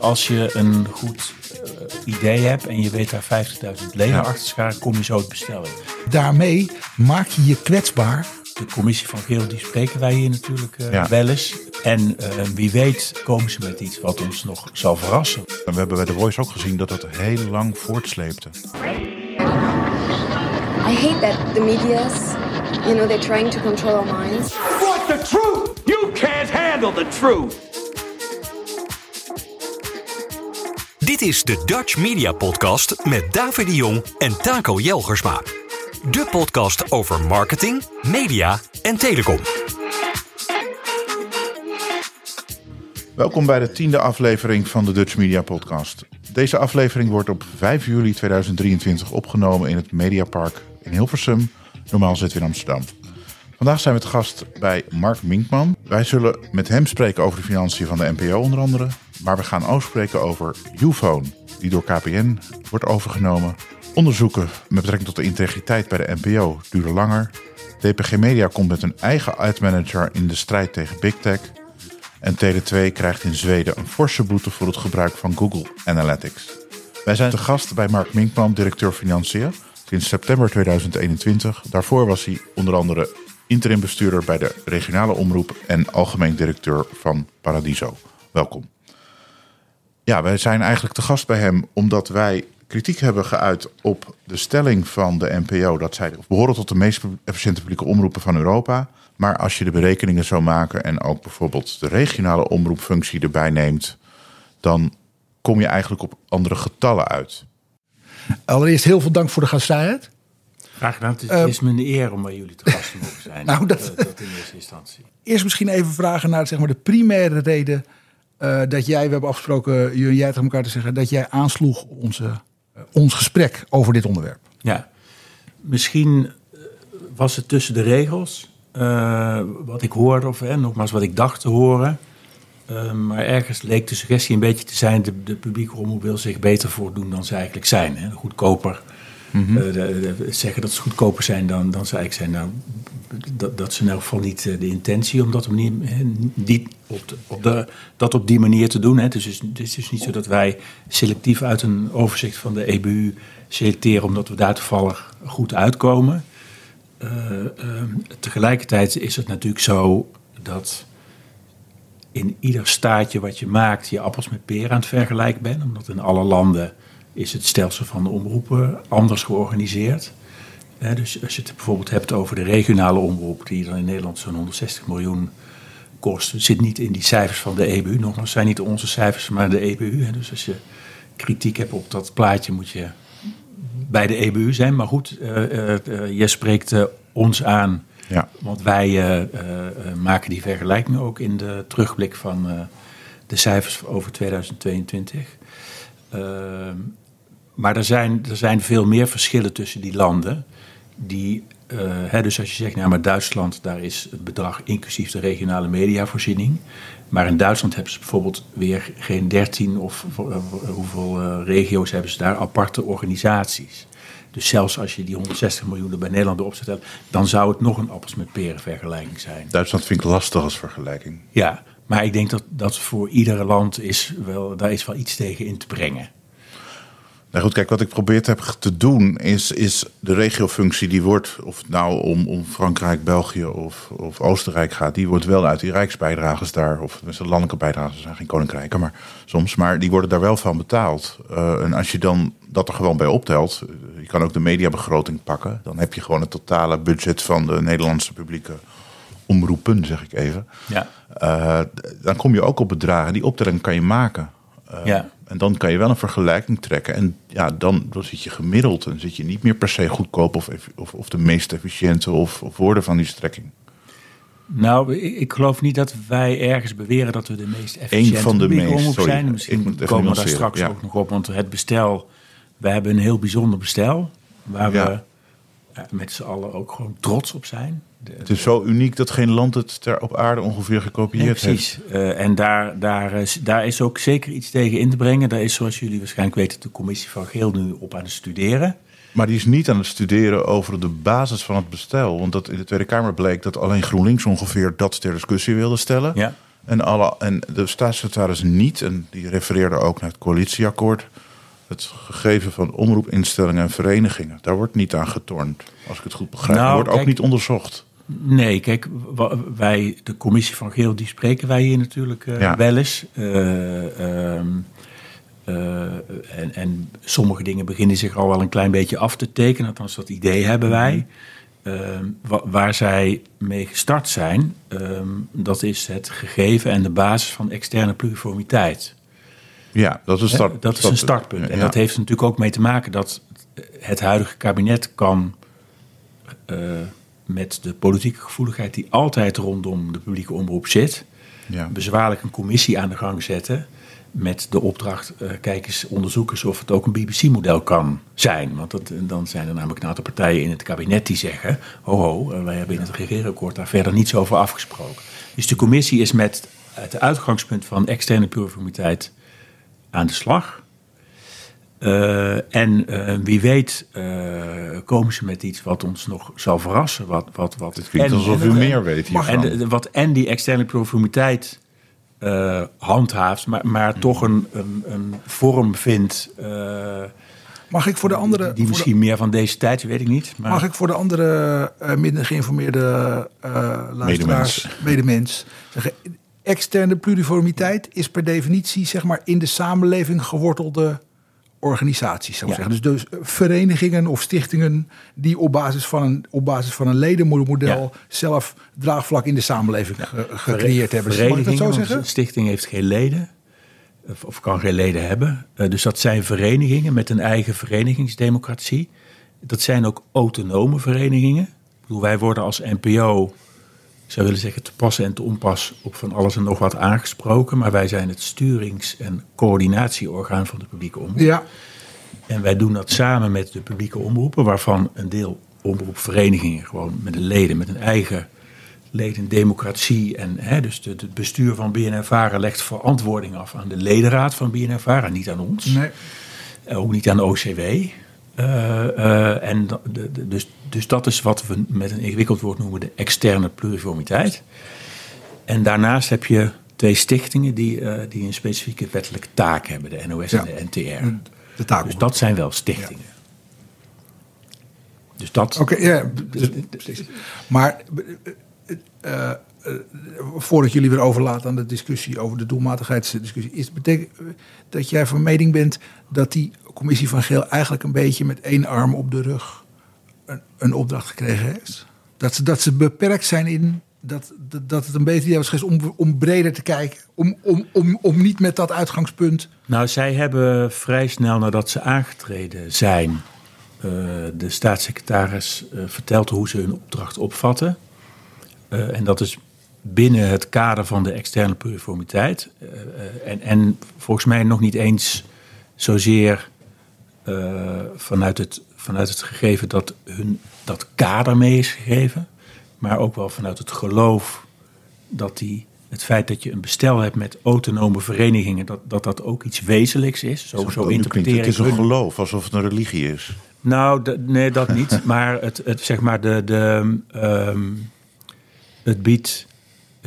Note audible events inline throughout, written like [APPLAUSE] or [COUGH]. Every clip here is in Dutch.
Als je een goed uh, idee hebt en je weet daar 50.000 leden ja. achter scharen, kom je zo het bestellen. Daarmee maak je je kwetsbaar. De commissie van Geel, die spreken wij hier natuurlijk uh, ja. wel eens. En uh, wie weet komen ze met iets wat ons nog zal verrassen. En we hebben bij The Voice ook gezien dat het heel lang voortsleepte. I hate that the media's, you know, they're trying to control our minds. What the truth? You can't handle the truth. Dit is de Dutch Media Podcast met David de Jong en Taco Jelgersma. De podcast over marketing, media en telecom. Welkom bij de tiende aflevering van de Dutch Media Podcast. Deze aflevering wordt op 5 juli 2023 opgenomen in het Mediapark in Hilversum. Normaal zitten we in Amsterdam. Vandaag zijn we te gast bij Mark Minkman. Wij zullen met hem spreken over de financiën van de NPO onder andere. Maar we gaan ook spreken over Ufone, die door KPN wordt overgenomen. Onderzoeken met betrekking tot de integriteit bij de NPO duren langer. DPG Media komt met een eigen uitmanager in de strijd tegen Big Tech. En Tele2 krijgt in Zweden een forse boete voor het gebruik van Google Analytics. Wij zijn te gast bij Mark Minkman, directeur financiën, sinds september 2021. Daarvoor was hij onder andere interim bestuurder bij de regionale omroep en algemeen directeur van Paradiso. Welkom. Ja, wij zijn eigenlijk te gast bij hem omdat wij kritiek hebben geuit op de stelling van de NPO dat zij behoren tot de meest efficiënte publieke omroepen van Europa. Maar als je de berekeningen zou maken en ook bijvoorbeeld de regionale omroepfunctie erbij neemt, dan kom je eigenlijk op andere getallen uit. Allereerst heel veel dank voor de gastvrijheid. Graag gedaan. Het is, uh, is me een eer om bij jullie te gast te mogen zijn. [LAUGHS] nou, dat, dat in eerste instantie. Eerst misschien even vragen naar zeg maar, de primaire reden uh, dat jij, we hebben afgesproken, jullie en jij tegen elkaar te zeggen, dat jij aansloeg onze, ons gesprek over dit onderwerp. Ja, misschien was het tussen de regels wat ik hoorde, of nogmaals wat ik dacht te horen. maar ergens leek de suggestie een beetje te zijn: de, de publieke omroep wil zich beter voordoen dan ze eigenlijk zijn. Hè? Goedkoper de, de, zeggen dat ze goedkoper zijn dan, dan ze eigenlijk zijn. Nou, dat, dat is in elk geval niet uh, de intentie om dat op, die, op, de, dat op die manier te doen. Hè. Dus het is dus niet zo dat wij selectief uit een overzicht van de EBU selecteren omdat we daar toevallig goed uitkomen. Uh, tegelijkertijd is het natuurlijk zo dat in ieder staatje wat je maakt je appels met peren aan het vergelijken bent. Omdat in alle landen is het stelsel van de omroepen anders georganiseerd. Dus als je het bijvoorbeeld hebt over de regionale omroep, die dan in Nederland zo'n 160 miljoen kost, zit niet in die cijfers van de EBU. Nogmaals, zijn niet onze cijfers, maar de EBU. Dus als je kritiek hebt op dat plaatje, moet je bij de EBU zijn. Maar goed, uh, uh, je spreekt ons aan, ja. want wij maken die vergelijking ook in de terugblik van de cijfers over 2022. Maar er zijn, er zijn veel meer verschillen tussen die landen. Die, uh, hè, dus als je zegt, nou maar Duitsland, daar is het bedrag inclusief de regionale mediavoorziening. Maar in Duitsland hebben ze bijvoorbeeld weer geen 13 of uh, hoeveel uh, regio's hebben ze daar, aparte organisaties. Dus zelfs als je die 160 miljoen er bij Nederland erop zet, dan zou het nog een appels met peren vergelijking zijn. Duitsland vind ik lastig als vergelijking. Ja, maar ik denk dat, dat voor iedere land is wel, daar is wel iets tegen in te brengen. Nou goed, kijk, wat ik probeerd heb te doen is, is de regiofunctie die wordt, of het nou om, om Frankrijk, België of, of Oostenrijk gaat, die wordt wel uit die rijksbijdragers daar, of de landelijke bijdragers zijn geen koninkrijken, maar soms, maar die worden daar wel van betaald. Uh, en als je dan dat er gewoon bij optelt, je kan ook de mediabegroting pakken, dan heb je gewoon het totale budget van de Nederlandse publieke omroepen, zeg ik even. Ja. Uh, dan kom je ook op bedragen, die optelling kan je maken. Uh, ja. En dan kan je wel een vergelijking trekken. En ja, dan, dan zit je gemiddeld. En zit je niet meer per se goedkoop of, of, of de meest efficiënte of, of woorden van die strekking. Nou, ik, ik, geloof niet dat wij ergens beweren dat we de meest efficiënte Eén van de meest, sorry, zijn. Misschien komen we daar straks ja. ook nog op. Want het bestel, we hebben een heel bijzonder bestel. Waar ja. we met z'n allen ook gewoon trots op zijn. De, het is zo uniek dat geen land het ter op aarde ongeveer gekopieerd nee, precies. heeft. Uh, en daar, daar, is, daar is ook zeker iets tegen in te brengen. Daar is, zoals jullie waarschijnlijk weten, de commissie van Geel nu op aan het studeren. Maar die is niet aan het studeren over de basis van het bestel. Want dat in de Tweede Kamer bleek dat alleen GroenLinks ongeveer dat ter discussie wilde stellen. Ja. En, alle, en de staatssecretaris niet, en die refereerde ook naar het coalitieakkoord, het gegeven van omroepinstellingen en verenigingen. Daar wordt niet aan getornd, als ik het goed begrijp. Nou, wordt ook niet onderzocht. Nee, kijk, wij, de commissie van Geel, die spreken wij hier natuurlijk Ja. wel eens. Eh, ehm, eh, en, en sommige dingen beginnen zich al wel een klein beetje af te tekenen. Althans, dat idee hebben wij. Ehm, wa- waar zij mee gestart zijn, ehm, dat is het gegeven en de basis van externe pluriformiteit. Ja, dat is, een Hè, start, dat is een startpunt. En Ja. dat heeft er natuurlijk ook mee te maken dat het huidige kabinet kan eh, met de politieke gevoeligheid die altijd rondom de publieke omroep zit, Ja. bezwaarlijk een commissie aan de gang zetten met de opdracht, eh, kijk eens, onderzoek eens of het ook een BBC-model kan zijn. Want dat, dan zijn er namelijk een aantal partijen in het kabinet die zeggen, ho ho, eh, wij hebben in het regeerakkoord daar verder niets over afgesproken. Dus de commissie is met het uitgangspunt van externe pluriformiteit aan de slag. Eh, en eh, wie weet eh, komen ze met iets wat ons nog zal verrassen. Wat, wat, wat Het klinkt en- alsof en- u meer weet hiervan. en de- wat en die externe pluriformiteit eh, handhaaft, maar, maar Hmm. toch een, een, een vorm vindt eh, Mag ik voor de andere, die de- misschien meer van deze tijd, weet ik niet. Maar Mag ik voor de andere eh, minder geïnformeerde eh luisteraars, medemens. zeggen, externe pluriformiteit is per definitie zeg maar in de samenleving gewortelde organisaties, zou Ja. zeggen. Dus, dus eh, verenigingen of stichtingen die op basis van een, op basis van een ledenmodel Ja. zelf draagvlak in de samenleving ge- gecreëerd hebben. Mag ik dat Verenigingen, zo zeggen? Een stichting heeft geen leden. Of, of kan geen leden hebben. Eh, dus dat zijn verenigingen met een eigen verenigingsdemocratie. Dat zijn ook autonome verenigingen. Ik bedoel, wij worden als NPO, ik zou willen zeggen te pas en te onpas, op van alles en nog wat aangesproken. Maar wij zijn het sturings- en coördinatieorgaan van de publieke omroep. Ja, En wij doen dat samen met de publieke omroepen, waarvan een deel omroepverenigingen gewoon met een leden, met een eigen ledendemocratie. En hè, dus de- het bestuur van BNNVARA legt verantwoording af aan de ledenraad van BNNVARA, niet aan ons. nee. Eh, Ook niet aan de OCW. Eh, eh, en de- de- dus, dus dat is wat we met een ingewikkeld woord noemen de externe pluriformiteit. En daarnaast heb je twee stichtingen die, eh, die een specifieke wettelijke taak hebben, de NOS Ja. en de NTR. De taak. Dus dat zijn wel stichtingen. Dus dat. Oké, ja, dus-. Maar voordat jullie weer overlaten aan de discussie over de doelmatigheidsdiscussie, is het betekent dat jij van mening bent dat die commissie van Geel eigenlijk een beetje met één arm op de rug een, een opdracht gekregen heeft? Dat ze, dat ze beperkt zijn in dat, dat, dat het een beter idee was geweest om, om breder te kijken, om, om, om, om niet met dat uitgangspunt. Nou, zij hebben vrij snel nadat ze aangetreden zijn, eh, de staatssecretaris eh, verteld hoe ze hun opdracht opvatten. Eh, en dat is binnen het kader van de externe pluriformiteit. En, en volgens mij nog niet eens zozeer eh, vanuit, het, vanuit het gegeven dat hun dat kader mee is gegeven. Maar ook wel vanuit het geloof dat die, het feit dat je een bestel hebt met autonome verenigingen, dat dat, dat ook iets wezenlijks is. Zo, zo interpreteer het, is een geloof, alsof het een religie is. nou, nee, dat niet. [LAUGHS] maar het, het, zeg maar de, de, ehm, het biedt.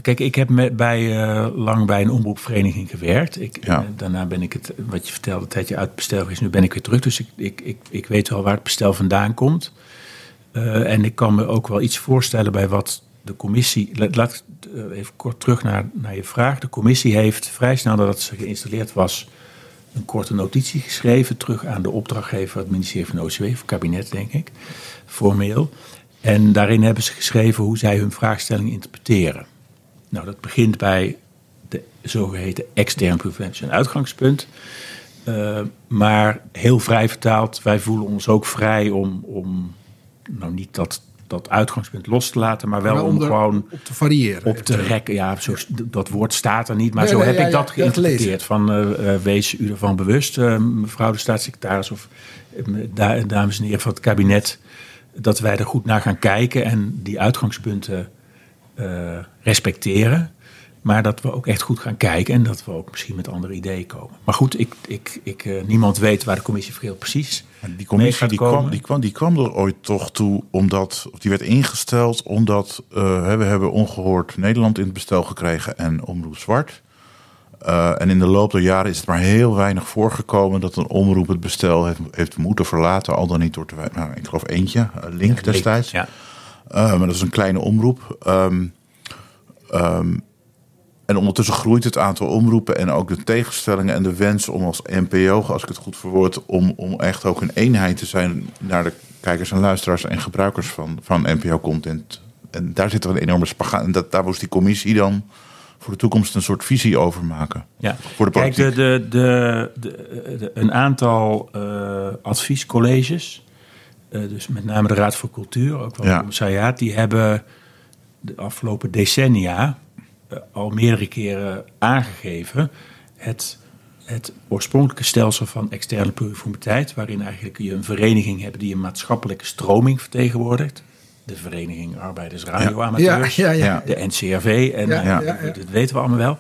Kijk, ik heb met, bij, eh, lang bij een omroepvereniging gewerkt. Ik, Ja. eh, daarna ben ik het, wat je vertelde, een tijdje uit het bestel geweest. Nu ben ik weer terug. Dus ik, ik, ik, ik weet wel waar het bestel vandaan komt. Eh, en ik kan me ook wel iets voorstellen bij wat de commissie. Laat, laat even kort terug naar, naar je vraag. De commissie heeft vrij snel nadat ze geïnstalleerd was. een korte notitie geschreven. terug aan de opdrachtgever, het ministerie van OCW, of kabinet, denk ik. Formeel. En daarin hebben ze geschreven hoe zij hun vraagstelling interpreteren. Nou, dat begint bij de zogeheten externe preventie een uitgangspunt. Eh, maar heel vrij vertaald, wij voelen ons ook vrij om, om nou niet dat, dat uitgangspunt los te laten, maar wel Maar om er gewoon op te variëren. op te rekken. Ja, zo, dat woord staat er niet, maar Nee, zo nee, heb ja, ik dat geïnterpreteerd. Van eh, wees u ervan bewust, mevrouw de staatssecretaris of da- dames en heren van het kabinet, dat wij er goed naar gaan kijken en die uitgangspunten respecteren. Maar dat we ook echt goed gaan kijken en dat we ook misschien met andere ideeën komen. Maar goed, ik, ik, ik, eh, niemand weet waar de commissie voor heel precies Maar die commissie die kwam, die, kwam, die kwam er ooit toch toe, omdat of die werd ingesteld omdat eh, we hebben ongehoord Nederland in het bestel gekregen en Omroep Zwart. Eh, en in de loop der jaren is het maar heel weinig voorgekomen dat een omroep het bestel heeft, heeft moeten verlaten. Al dan niet door te nou, ik geloof eentje, eh, Link destijds. Ja. Eh, maar dat is een kleine omroep. Ehm, ehm, en ondertussen groeit het aantal omroepen en ook de tegenstellingen en de wens om als NPO, als ik het goed verwoord, om, om echt ook een eenheid te zijn naar de kijkers en luisteraars en gebruikers van, van NPO-content. En daar zit er een enorme spagaat. En dat, daar moest die commissie dan voor de toekomst een soort visie over maken. Ja. Voor de Kijk, politiek. de, de, de, een aantal eh, adviescolleges, dus met name de Raad voor Cultuur, ook wel Ja. die hebben de afgelopen decennia eh, al meerdere keren aangegeven het, het oorspronkelijke stelsel van externe pluriformiteit, waarin eigenlijk je een vereniging hebt die een maatschappelijke stroming vertegenwoordigt. De Vereniging Arbeiders Radioamateurs, Ja, ja, ja. de NCRV en Ja, eh, dat weten we allemaal wel.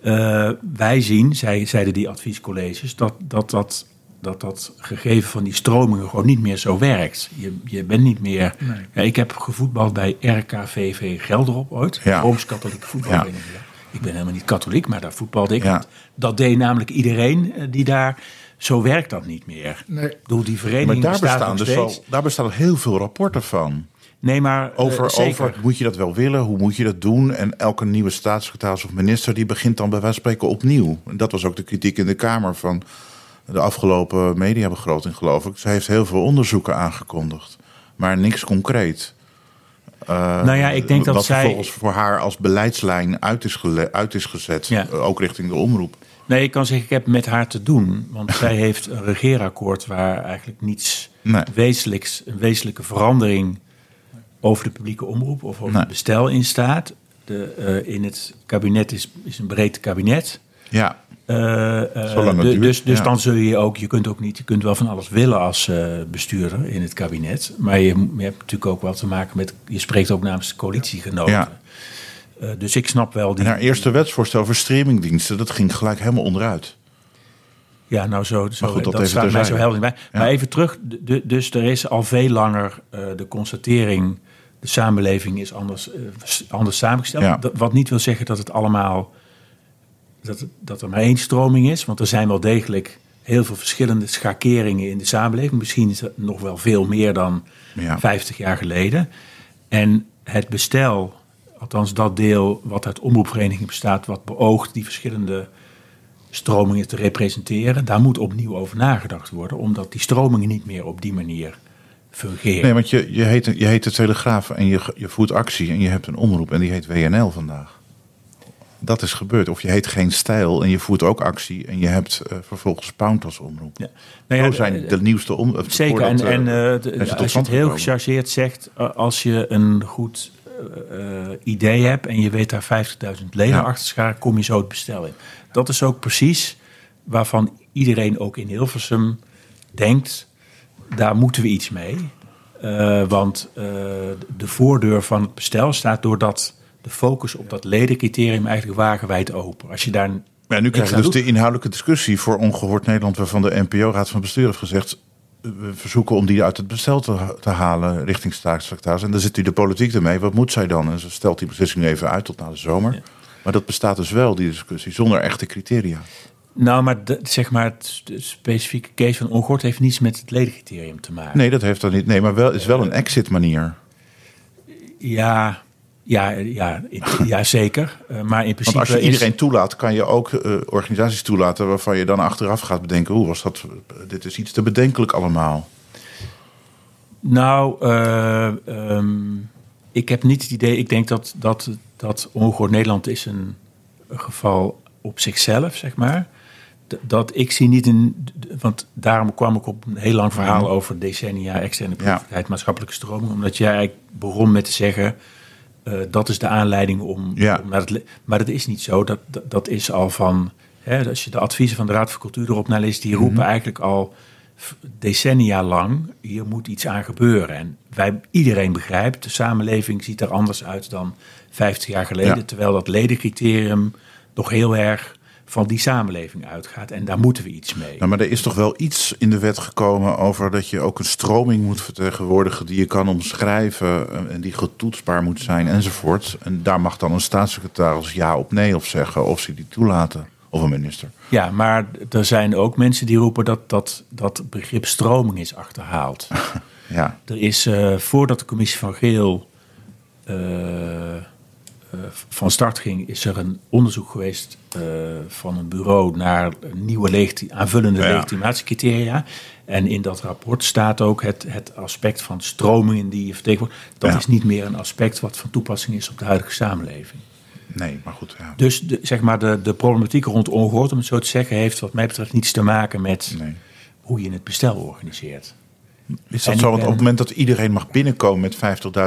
Eh, wij zien, zei, zeiden die adviescolleges, dat dat, dat, dat dat gegeven van die stromingen gewoon niet meer zo werkt. Je, je bent niet meer... Ja, ik heb gevoetbald bij RKVV Gelderop ooit, Ja. Rooms-Katholieke voetbalvereniging. Ik ben helemaal niet katholiek, maar daar voetbalde ik. Ja. Dat deed namelijk iedereen eh, die daar... Zo werkt dat niet meer. Nee. Ik bedoel, die maar vereniging daar bestaat bestaan, dus steeds. al, daar bestaan heel veel rapporten van. Nee, maar eh, Over, over moet je dat wel willen, hoe moet je dat doen? En elke nieuwe staatssecretaris of minister die begint dan bij wijze van spreken opnieuw. En dat was ook de kritiek in de Kamer van de afgelopen mediabegroting, geloof ik. Zij heeft heel veel onderzoeken aangekondigd, maar niks concreet. nou ja, ik denk dat wat zij... vervolgens voor haar als beleidslijn uit is, gele- uit is gezet, Ja. eh, ook richting de omroep. Nee, ik kan zeggen, ik heb met haar te doen. Want [LAUGHS] zij heeft een regeerakkoord waar eigenlijk niets Nee. wezenlijks, een wezenlijke verandering over de publieke omroep of over Nee. het bestel in staat. De, eh, in het kabinet is, is een breed kabinet. Ja, Eh, eh, de- dus dus ja. dan zul je ook, je kunt ook niet, je kunt wel van alles willen als eh, bestuurder in het kabinet. Maar je, je hebt natuurlijk ook wel te maken met, je spreekt ook namens coalitiegenoten. Ja. Dus ik snap wel die. en haar eerste wetsvoorstel over streamingdiensten, dat ging gelijk helemaal onderuit. Ja, nou zo, zo goed, dat dat, staat mij zo helder bij. Ja. Maar even terug, de- dus er is al veel langer de constatering... de samenleving is anders, anders samengesteld. Wat niet wil zeggen dat het allemaal... Dat, dat er maar één stroming is. Want er zijn wel degelijk heel veel verschillende schakeringen in de samenleving. Misschien is het nog wel veel meer dan Ja. 50 jaar geleden. En het bestel, althans dat deel wat uit omroepvereniging bestaat... wat beoogt die verschillende stromingen te representeren... daar moet opnieuw over nagedacht worden... omdat die stromingen niet meer op die manier fungeren. Nee, want je, je, heet, je heet de Telegraaf en je, je voert actie en je hebt een omroep en die heet WNL vandaag. Dat is gebeurd. Of je heet geen stijl en je voert ook actie en je hebt eh, vervolgens Pound als omroep. Ja. Nou ja, Zo zijn de nieuwste om. eh, Zeker, en, eh, eh, de- als je het heel gechargeerd zegt... eh, als je een goed eh, eh, idee hebt en je weet daar 50.000 leden Ja. achter scharen... kom je zo het bestel in. Dat is ook precies waarvan iedereen ook in Hilversum denkt... daar moeten we iets mee. Eh, want eh, de voordeur van het bestel staat doordat de focus op dat ledencriterium eigenlijk wagenwijd open. Als je daar Ja, nu krijg je dus de inhoudelijke discussie voor Ongehoord Nederland, waarvan de NPO-raad van bestuur heeft gezegd. eh, We verzoeken om die uit het bestel te, te halen richting staatssecretaris. En dan zit u de politiek ermee. Wat moet zij dan? En ze stelt die beslissing even uit tot na de zomer. Maar dat bestaat dus wel, die discussie, zonder echte criteria. Nou, maar de, zeg maar het de specifieke case van ongehoord heeft niets met het ledencriterium te maken. Nee, dat heeft dan niet. Nee, maar wel is wel een exit manier. Ja, ja, ja, ja zeker. Eh, maar in Want principe als je is- iedereen toelaat, kan je ook eh, organisaties toelaten waarvan je dan achteraf gaat bedenken: hoe was dat? Dit is iets te bedenkelijk allemaal. Nou, eh, ehm, ik heb niet het idee. Ik denk dat, dat, dat ongehoord Nederland is een, een geval op zichzelf, zeg maar. D- Dat ik zie niet een. Want daarom kwam ik op een heel lang verhaal over decennia externe productiviteit, maatschappelijke stroming. Omdat jij eigenlijk begon met te zeggen. Eh, dat is de aanleiding om, Ja. om naar het. le- Maar dat is niet zo. Dat, dat, dat is al van. Hè, als je de adviezen van de Raad voor Cultuur erop naar leest, die roepen eigenlijk al decennia lang, hier moet iets aan gebeuren. En wij, iedereen begrijpt, de samenleving ziet er anders uit dan 50 jaar geleden. Ja. Terwijl dat ledencriterium nog heel erg van die samenleving uitgaat. En daar moeten we iets mee. Nou, maar er is toch wel iets in de wet gekomen over dat je ook een stroming moet vertegenwoordigen die je kan omschrijven eh, en die getoetsbaar moet zijn enzovoort. En daar mag dan een staatssecretaris ja of nee op zeggen of ze die toelaten. Of een minister. Ja, maar er zijn ook mensen die roepen dat dat, dat begrip stroming is achterhaald. [LAUGHS] Ja, Er is eh, voordat de commissie van Geel eh, van start ging, is er een onderzoek geweest eh, van een bureau naar nieuwe legiti- aanvullende Ja. legitimatiecriteria. En in dat rapport staat ook het, het aspect van stromingen die je vertegenwoordigt. Dat Ja. is niet meer een aspect wat van toepassing is op de huidige samenleving. nee, maar goed. Ja. Dus de, zeg maar de, de problematiek rond ongehoord, om het zo te zeggen, heeft wat mij betreft niets te maken met Nee. hoe je het bestel organiseert. Is En dat zo? Want op het moment dat iedereen mag binnenkomen met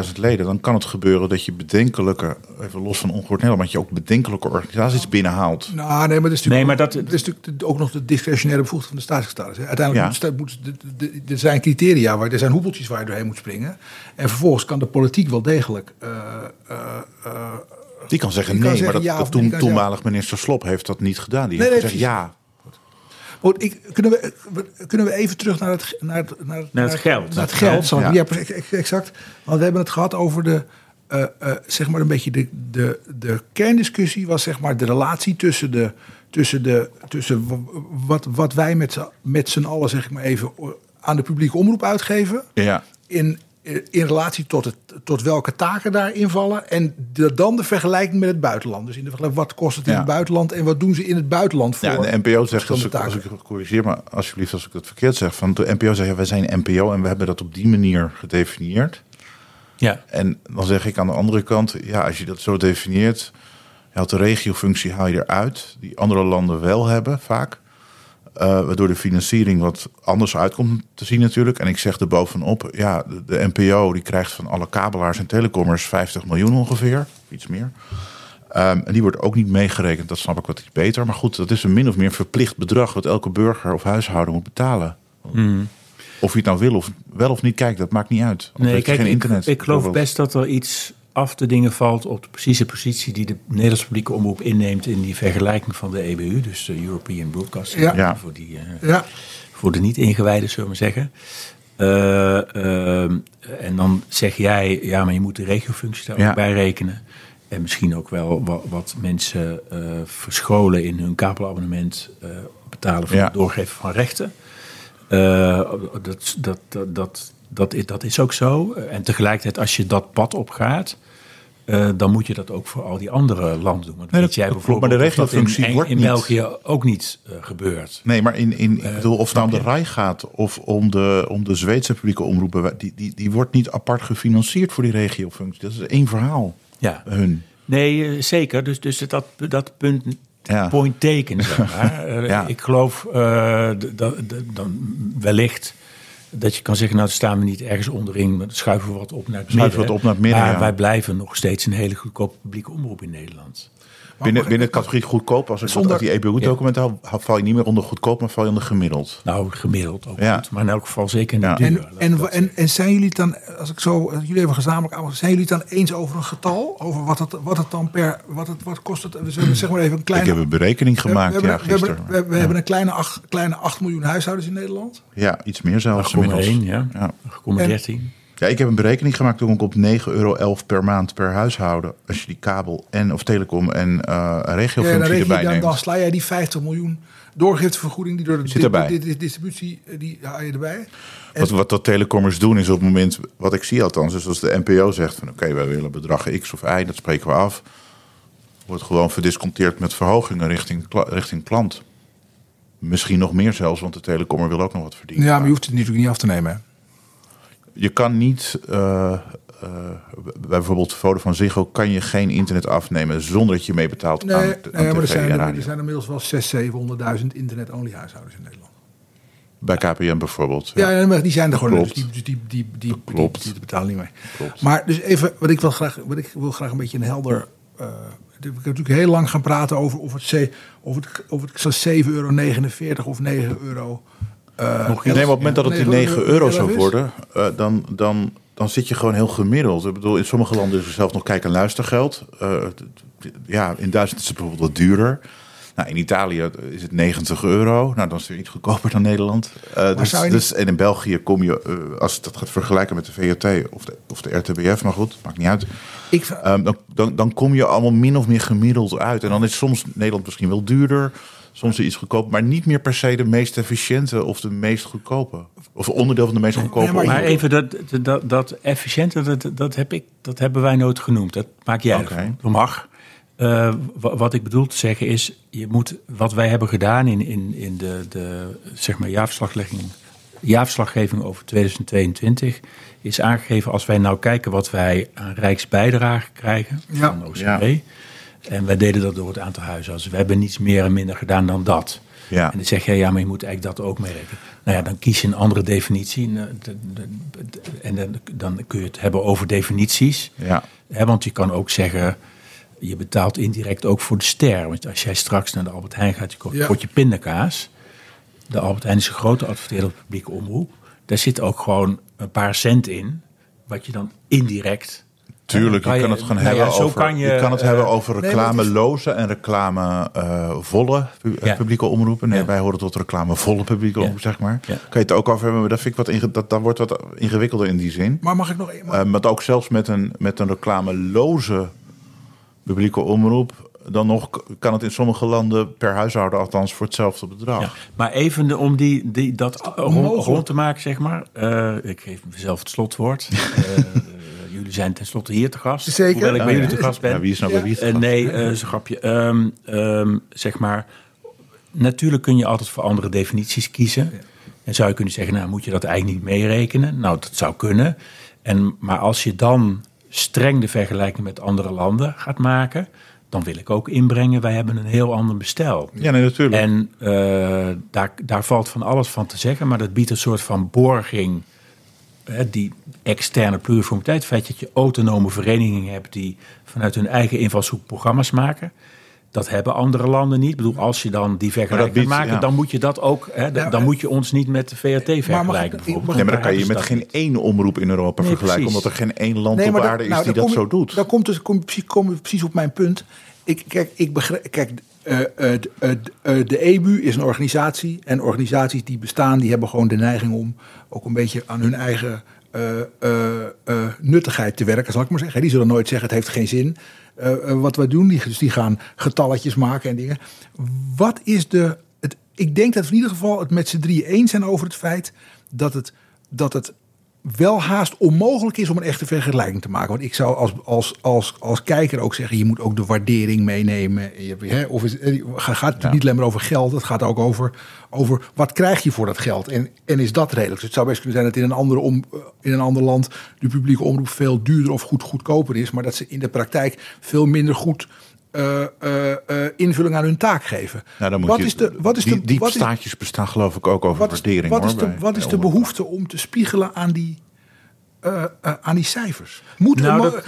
50.000 leden, dan kan het gebeuren dat je bedenkelijke, even los van ongehoord Nederland, dat je ook bedenkelijke organisaties binnenhaalt. Nou, nee, maar dat is natuurlijk, Nee, maar dat- dat is natuurlijk ook nog de discretionaire bevoegdheid van de staatssecretaris. Uiteindelijk Ja. moet, er zijn criteria, waar, er zijn hoepeltjes waar je doorheen moet springen. En vervolgens kan de politiek wel degelijk... eh, eh, eh, Die kan zeggen Die kan nee, maar zeggen dat, ja dat of toen, toenmalig minister Slop heeft dat niet gedaan. Die Nee, heeft nee, gezegd ja. Goed, ik, kunnen, we, kunnen we even terug naar het, naar het, naar, het- Naar het geld. Naar het geld. Ja. Ja, exact. Want we hebben het gehad over de, eh, eh, zeg maar een beetje de, de, de kerndiscussie was zeg maar de relatie tussen de, tussen de, tussen wat, wat wij met, z'n- met z'n allen zeg ik maar even aan de publieke omroep uitgeven. Ja, In, in relatie tot, het, tot welke taken daarin vallen. En de, dan de vergelijking met het buitenland. Dus in de vergelijking, wat kost het in Ja. het buitenland en wat doen ze in het buitenland voor? ja de NPO zegt, als verschillende ik, als ik het corrigeer maar alsjeblieft als ik het verkeerd zeg, van de NPO zegt ja, wij zijn NPO en we hebben dat op die manier gedefinieerd. Ja, En dan zeg ik aan de andere kant, ja, als je dat zo definieert, je haalt de regiofunctie haal je eruit, die andere landen wel hebben vaak. Eh, waardoor de financiering wat anders uitkomt te zien natuurlijk. En ik zeg er bovenop, ja, de, de NPO die krijgt van alle kabelaars en telecommers 50 miljoen ongeveer, iets meer. Ehm, en die wordt ook niet meegerekend, dat snap ik wat iets beter. Maar goed, dat is een min of meer verplicht bedrag wat elke burger of huishouden moet betalen. Of je het nou wil of, wel of niet kijkt, dat maakt niet uit. Want nee, kijk, geen ik, internet. ik geloof bijvoorbeeld. best dat er iets af te dingen valt op de precieze positie die de Nederlandse publieke omroep inneemt in die vergelijking van de EBU, dus de European Broadcasting Ja. Ja. voor, die, eh, Ja, voor de niet-ingewijden, zullen we maar zeggen. Eh, ehm, en dan zeg jij, ja, maar je moet de regiofunctie daar Ja. ook bij rekenen. En misschien ook wel wat, wat mensen eh, verscholen in hun kabelabonnement eh, betalen voor Ja. het doorgeven van rechten. Eh, dat, dat, dat, dat, dat, is, dat is ook zo. En tegelijkertijd, als je dat pad opgaat, eh, dan moet je dat ook voor al die andere landen doen. Want Nee, weet dat- jij maar de in, regiofunctie in, wordt in niet- België ook niet eh, gebeurt. Nee, maar in, in, Eh, ik bedoel, of het nou om de RAI gaat of om de, om de Zweedse publieke omroepen, die, die, die wordt niet apart gefinancierd voor die regiofunctie. Dat is één verhaal. Ja. Hun. Nee, eh, zeker. Dus, dus dat, dat punt, Ja. point taken, zeg maar. [LAUGHS] Eh, Ja. Ik geloof eh, dat dan wellicht dat je kan zeggen, nou staan we niet ergens onderin, maar schuiven we wat op naar het Schuiven midden. we wat op naar het midden, Maar ja. wij blijven nog steeds een hele goedkope publieke omroep in Nederland. Binnen, binnen de categorie goedkoop, als ik Zonder- die EBU-documenten hou, hou- val je niet meer onder goedkoop, maar val je onder gemiddeld. Nou, gemiddeld ook Ja. goed, maar in elk geval zeker niet Ja. duur. En, en, dat en, en zijn jullie het dan, als ik zo, jullie even gezamenlijk aan, zijn jullie het dan eens over een getal? Over wat het, wat het dan per, wat, het, wat kost het? We hebben zeg maar even een kleine. ik heb een berekening we- gemaakt, we, hebben, ja, we, hebben, gisteren. we, hebben- we hebben een kleine 8, kleine 8 miljoen huishoudens in Nederland. Ja, iets meer zelfs 8,1, inmiddels. ja. Ja. 8,13. Ja, ik heb een berekening gemaakt toen ik op 9,11 euro per maand per huishouden. Als je die kabel en of telecom en Ja, dan, regiofunctie je, erbij dan, neemt. dan sla jij die 50 miljoen doorgiftevergoeding die door de Zit erbij. di- di- di- distributie, eh, die haal je erbij. En- Wat, wat dat telecommers doen is op het moment, wat ik zie althans, is als de NPO zegt van oké, wij willen bedragen X of Y, dat spreken we af. Wordt gewoon verdisconteerd met verhogingen richting, richting klant. Misschien nog meer zelfs, want de telecommer wil ook nog wat verdienen. Ja, maar je hoeft het natuurlijk niet af te nemen. Je kan niet, eh, eh, bij bijvoorbeeld Vodafone Ziggo, kan je geen internet afnemen zonder dat je mee betaalt Nee, aan, nee, aan maar er zijn, er, er zijn inmiddels wel 600.000, 700.000 internet-only huishoudens in Nederland. Bij KPN bijvoorbeeld. Ja, ja, maar die zijn er gewoon. Dus die, dus die, die, die, die, Klopt. die, die betalen niet mee. Klopt. Maar dus even, wat ik wil graag, wat ik wil graag een beetje een helder. eh ik heb natuurlijk heel lang gaan praten over of het, of het, of het zo'n 7,49 euro of 9 euro eh, Nog Nee, maar op het moment dat het die 9 euro zou worden, eh, dan, dan, dan zit je gewoon heel gemiddeld. Ik bedoel, in sommige landen is er zelfs nog kijk- en luistergeld. Eh, ja, in Duitsland is het bijvoorbeeld wat duurder. Nou, in Italië is het 90 euro. Nou, dan is het weer iets goedkoper dan Nederland. Eh, dus, niet- dus, en in België kom je, eh, als je dat gaat vergelijken met de VRT of de, of de RTBF, maar goed, maakt niet uit. Ik, Ehm, dan, dan, dan kom je allemaal min of meer gemiddeld uit. En dan is soms Nederland misschien wel duurder, soms iets goedkoper, maar niet meer per se de meest efficiënte of de meest goedkope. Of onderdeel van de meest goedkope. Nee, maar even dat, dat, dat efficiënte, dat, dat, heb ik, dat hebben wij nooit genoemd. Dat maak jij Oké. ervan. Dat mag. Eh, wa- wat ik bedoel te zeggen is, je moet, wat wij hebben gedaan in, in, in de, de zeg maar jaarverslaglegging, jaarverslaggeving over 2022, is aangegeven als wij nou kijken wat wij aan rijksbijdrage krijgen Ja. van OCB. Ja. En wij deden dat door het aantal huisartsen. We hebben niets meer en minder gedaan dan dat. Ja. En dan zeg je, ja, maar je moet eigenlijk dat ook meerekenen. Nou ja, dan kies je een andere definitie. En, eh, dan, dan kun je het hebben over definities. Ja. Want je kan ook zeggen, je betaalt indirect ook voor de ster. Want als jij straks naar de Albert Heijn gaat, je koopt een Ja. potje pindakaas. De Albert Heijn is een grote adverteerder op publieke omroep. Daar zit ook gewoon een paar cent in. Wat je dan indirect... Tuurlijk, je Kan het gewoon nou ja, hebben over. kan je, je kan het eh, hebben over reclameloze en reclamevolle Ja. publieke omroepen. Nee, Ja. wij horen tot reclamevolle publieke omroep, zeg maar. Kan je het ook over hebben, maar dat vind ik wat inge- dat, dat wordt wat ingewikkelder in die zin. maar mag ik nog een? Eh, maar ook zelfs met een, met een reclameloze publieke omroep, dan nog kan het in sommige landen per huishouden althans voor hetzelfde bedrag. Ja, maar even de- om die, die, dat rond, te maken, zeg maar. Eh, ik geef mezelf het slotwoord. [LAUGHS] Eh, jullie zijn tenslotte hier te gast. Zeker. Hoewel ik bij ja. jullie te gast ben. Ja, wie is nou bij wie te Eh, gast? nee, eh, is een grapje. Ehm, ehm, zeg maar, natuurlijk kun je altijd voor andere definities kiezen. En zou je kunnen zeggen, nou moet je dat eigenlijk niet meerekenen? Nou, dat zou kunnen. En, maar als je dan streng de vergelijking met andere landen gaat maken... dan wil ik ook inbrengen, wij hebben een heel ander bestel. Ja, nee, natuurlijk. En eh, daar, daar valt van alles van te zeggen, maar dat biedt een soort van borging. Hè, die externe pluriformiteit, het feit dat je autonome verenigingen hebt die vanuit hun eigen invalshoek programma's maken. Dat hebben andere landen niet. Ik bedoel, als je dan die vergelijking biedt- gaat maken, ja. dan moet je dat ook. Hè, dan Ja, moet je ons niet met de VRT vergelijken. ik- bijvoorbeeld. mag nee, maar dan kan je met geen één omroep in Europa Nee, vergelijken, precies. omdat er geen één land op maar aarde is nou, die dat kom zo doet. Dan komt dus, kom, je precies- kom je precies op mijn punt. Ik, kijk, ik begrijp, kijk eh, eh, eh, eh, de EBU is een organisatie. En organisaties die bestaan, die hebben gewoon de neiging om ook een beetje aan hun eigen eh, eh, eh, nuttigheid te werken, zal ik maar zeggen. Die zullen nooit zeggen, het heeft geen zin. Eh, eh, wat wij doen, die, dus die gaan getalletjes maken en dingen. Wat is de... Het, ik denk dat we in ieder geval het met z'n drieën eens zijn over het feit dat het, dat het wel haast onmogelijk is om een echte vergelijking te maken. Want ik zou als, als, als, als kijker ook zeggen, je moet ook de waardering meenemen. Hè, of is, het gaat natuurlijk niet alleen maar over geld, het gaat ook over, over wat krijg je voor dat geld. En, en is dat redelijk? Dus het zou best kunnen zijn dat in een, andere om, eh, in een ander land de publieke omroep veel duurder of goed goedkoper is. Maar dat ze in de praktijk veel minder goed eh, eh, eh, invulling aan hun taak geven. Nou, dan moet wat je, is de, wat is die, de, die wat is, staatjes bestaan geloof ik ook over wat is, waardering. wat hoor, is de, bij- wat is de behoefte om te spiegelen aan die, aan die cijfers? Moet, Nou, dat-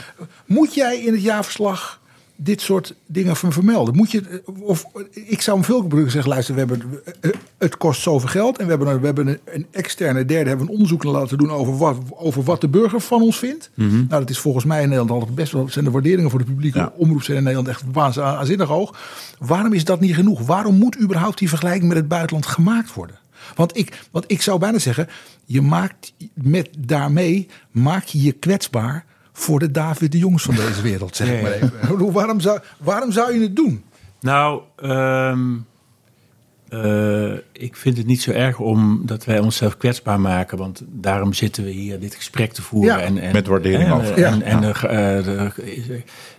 moet jij in het jaarverslag dit soort dingen van vermelden? Moet je, of, ik zou hem veel gebruiken zeggen, luister, we hebben, eh, het kost zoveel geld. En we hebben, we hebben een, een externe derde hebben een onderzoek laten doen over wat, over wat de burger van ons vindt. Mhm. Nou, dat is volgens mij in Nederland altijd best wel, zijn de waarderingen voor de publieke Ja. omroep zijn in Nederland echt waanzinnig aanzinnig hoog. Waarom is dat niet genoeg? Waarom moet überhaupt die vergelijking met het buitenland gemaakt worden? Want ik, want ik zou bijna zeggen, je maakt met daarmee maak je je kwetsbaar voor de David de Jongs van deze wereld, zeg ik maar even. Hoe- Waarom zou, waarom zou je het doen? Nou, ehm, eh, ik vind het niet zo erg omdat wij onszelf kwetsbaar maken. Want daarom zitten we hier dit gesprek te voeren. Ja, en, en, met waardering en, over. En, Ja. en eh,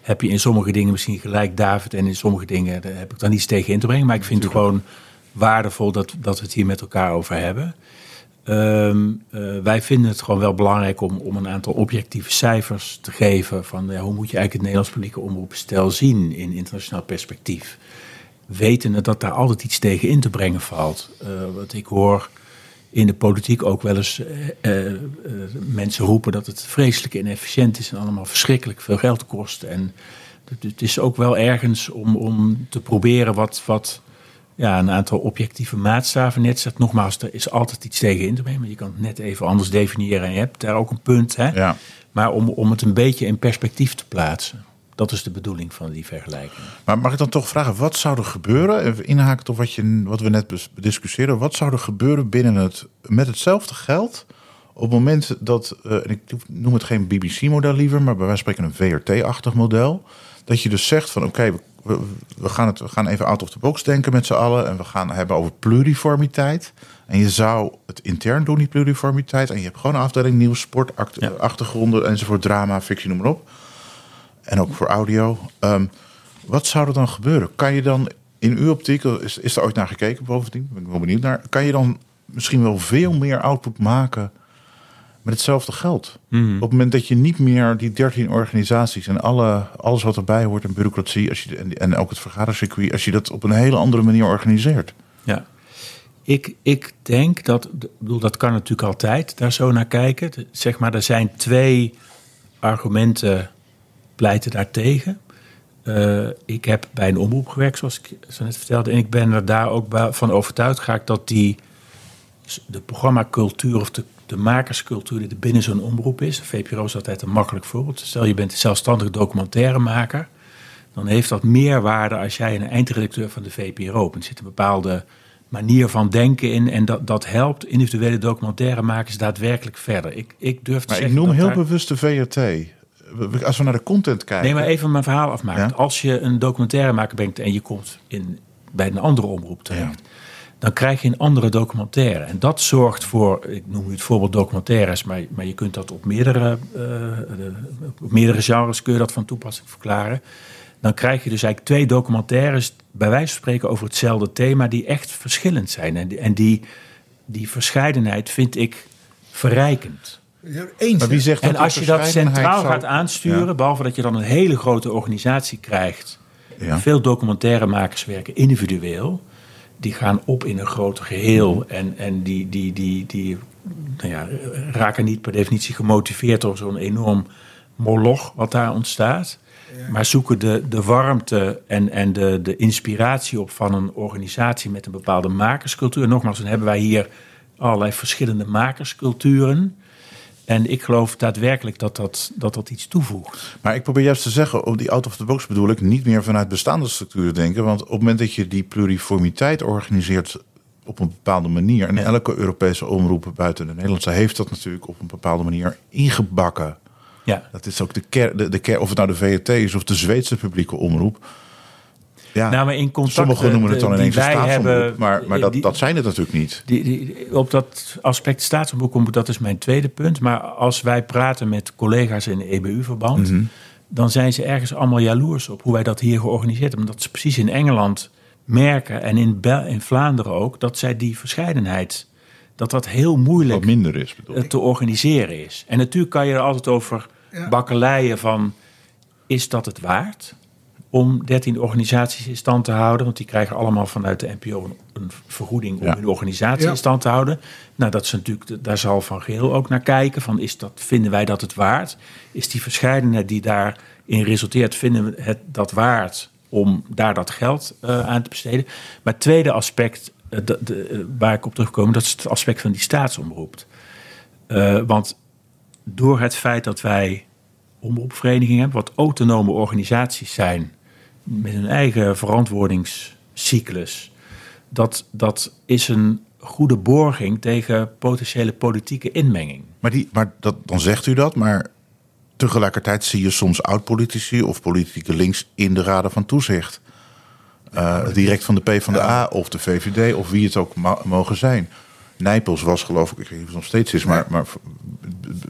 heb je in sommige dingen misschien gelijk, David. En in sommige dingen daar heb ik dan niets tegen in te brengen. Maar ik vind het gewoon waardevol dat, dat we het hier met elkaar over hebben. Ehm, eh, wij vinden het gewoon wel belangrijk om, om een aantal objectieve cijfers te geven. Van hoe moet je eigenlijk het Nederlands publieke omroepstel zien in internationaal perspectief. Wetende dat daar altijd iets tegen in te brengen valt. Eh wat ik hoor in de politiek ook wel eens eh, mensen roepen dat het vreselijk inefficiënt is en allemaal verschrikkelijk veel geld kost. En het is ook wel ergens om, om te proberen wat, wat ja, een aantal objectieve maatstaven neerzet. Nogmaals, er is altijd iets tegen in te brengen. Maar je kan het net even anders definiëren. En je hebt daar ook een punt. Hè? Ja. Maar om, om het een beetje in perspectief te plaatsen. Dat is de bedoeling van die vergelijking. Maar mag ik dan toch vragen, wat zou er gebeuren, even inhaken op wat, je, wat we net bes- bediscussieerden, wat zou er gebeuren binnen het, met hetzelfde geld op het moment dat, eh, en ik noem het geen BBC-model liever, maar bij wijze van spreken een VRT-achtig model, dat je dus zegt van oké, we, we, we gaan het, we gaan even out of the box denken met z'n allen en we gaan hebben over pluriformiteit. En je zou het intern doen, die pluriformiteit. En je hebt gewoon een afdeling nieuws, sport, act- Ja. achtergronden enzovoort, drama, fictie, noem maar op. En ook voor audio. Ehm, wat zou er dan gebeuren? Kan je dan in uw optiek, is, is er ooit naar gekeken bovendien? Ben ik wel benieuwd naar. Kan je dan misschien wel veel meer output maken met hetzelfde geld? Op het moment dat je niet meer die 13 organisaties en alle, alles wat erbij hoort en bureaucratie als je, en, en ook het vergadercircuit, als je dat op een hele andere manier organiseert. Ja. Ik, ik denk dat, ik bedoel, dat kan natuurlijk altijd daar zo naar kijken. Zeg maar, er zijn twee argumenten pleiten daartegen. Eh, ik heb bij een omroep gewerkt, zoals ik zo net vertelde. En ik ben er daar ook van overtuigd geraakt dat die, de programmacultuur of de, de makerscultuur die er binnen zo'n omroep is. De VPRO is altijd een makkelijk voorbeeld. Stel je bent een zelfstandig documentairemaker. Dan heeft dat meer waarde als jij een eindredacteur van de VPRO bent. Er zit een bepaalde manier van denken in. En dat, dat helpt individuele documentairemakers daadwerkelijk verder. Ik, ik durf te Maar ik noem heel daar- bewust de VRT. Als we naar de content kijken. Nee, maar even mijn verhaal afmaken. Ja? Als je een documentairemaker bent en je komt in, bij een andere omroep terecht, dan krijg je een andere documentaire. En dat zorgt voor, ik noem nu het voorbeeld documentaires, maar, maar je kunt dat op meerdere, eh, de- op meerdere genres kun je dat van toepassing verklaren. Dan krijg je dus eigenlijk twee documentaires, bij wijze van spreken, over hetzelfde thema, die echt verschillend zijn. En die, en die, die verscheidenheid vind ik verrijkend. Eens. Maar wie zegt En dat als je dat centraal zou- gaat aansturen, Ja. behalve dat je dan een hele grote organisatie krijgt. Ja. Veel documentairemakers werken individueel. Die gaan op in een groter geheel. En, en die, die, die, die nou ja, raken niet per definitie gemotiveerd door zo'n enorm moloch wat daar ontstaat. Maar zoeken de, de warmte en, en de, de inspiratie op van een organisatie met een bepaalde makerscultuur. Nogmaals, dan hebben wij hier allerlei verschillende makersculturen. En ik geloof daadwerkelijk dat dat, dat, dat iets toevoegt. Maar ik probeer juist te zeggen, op die out of the box bedoel ik niet meer vanuit bestaande structuren denken. Want op het moment dat je die pluriformiteit organiseert op een bepaalde manier. En elke Europese omroep buiten de Nederlandse heeft dat natuurlijk op een bepaalde manier ingebakken. Ja. Dat is ook de kern, de, de kern, of het nou de VRT is of de Zweedse publieke omroep. Ja, Nou, maar in contacten sommigen noemen het dan ineens een staatsomroep. maar maar dat, die- dat zijn het natuurlijk niet. Die, die, op dat aspect staatsomroep komt, dat is mijn tweede punt. Maar als wij praten met collega's in EBU-verband, dan zijn ze ergens allemaal jaloers op hoe wij dat hier georganiseerd hebben. Omdat ze precies in Engeland merken en in, Bel in Vlaanderen ook, dat zij die verscheidenheid, dat dat heel moeilijk Wat minder is, eh, te organiseren is. En natuurlijk kan je er altijd over bakkeleien van, is dat het waard? Om 13 organisaties in stand te houden. Want die krijgen allemaal vanuit de NPO een, vergoeding om Ja. hun organisatie Ja. in stand te houden. Nou, dat is natuurlijk, daar zal Van Geel ook naar kijken. Van is dat, vinden wij dat het waard? Is die verscheidenheid die daarin resulteert, vinden we het dat waard om daar dat geld eh, aan te besteden? Maar het tweede aspect eh, de, de, eh, waar ik op terugkom, dat is het aspect van die staatsomroep. Want door het feit dat wij omroepverenigingen hebben, wat autonome organisaties zijn, met hun eigen verantwoordingscyclus, dat, dat is een goede borging tegen potentiële politieke inmenging. Maar, die, maar dat, dan zegt u dat, maar tegelijkertijd zie je soms oud-politici of politieke links in de raden van toezicht. Eh, direct van de PvdA of de VVD of wie het ook mogen zijn. Nijpels was geloof ik, ik weet niet of het nog steeds is, maar, maar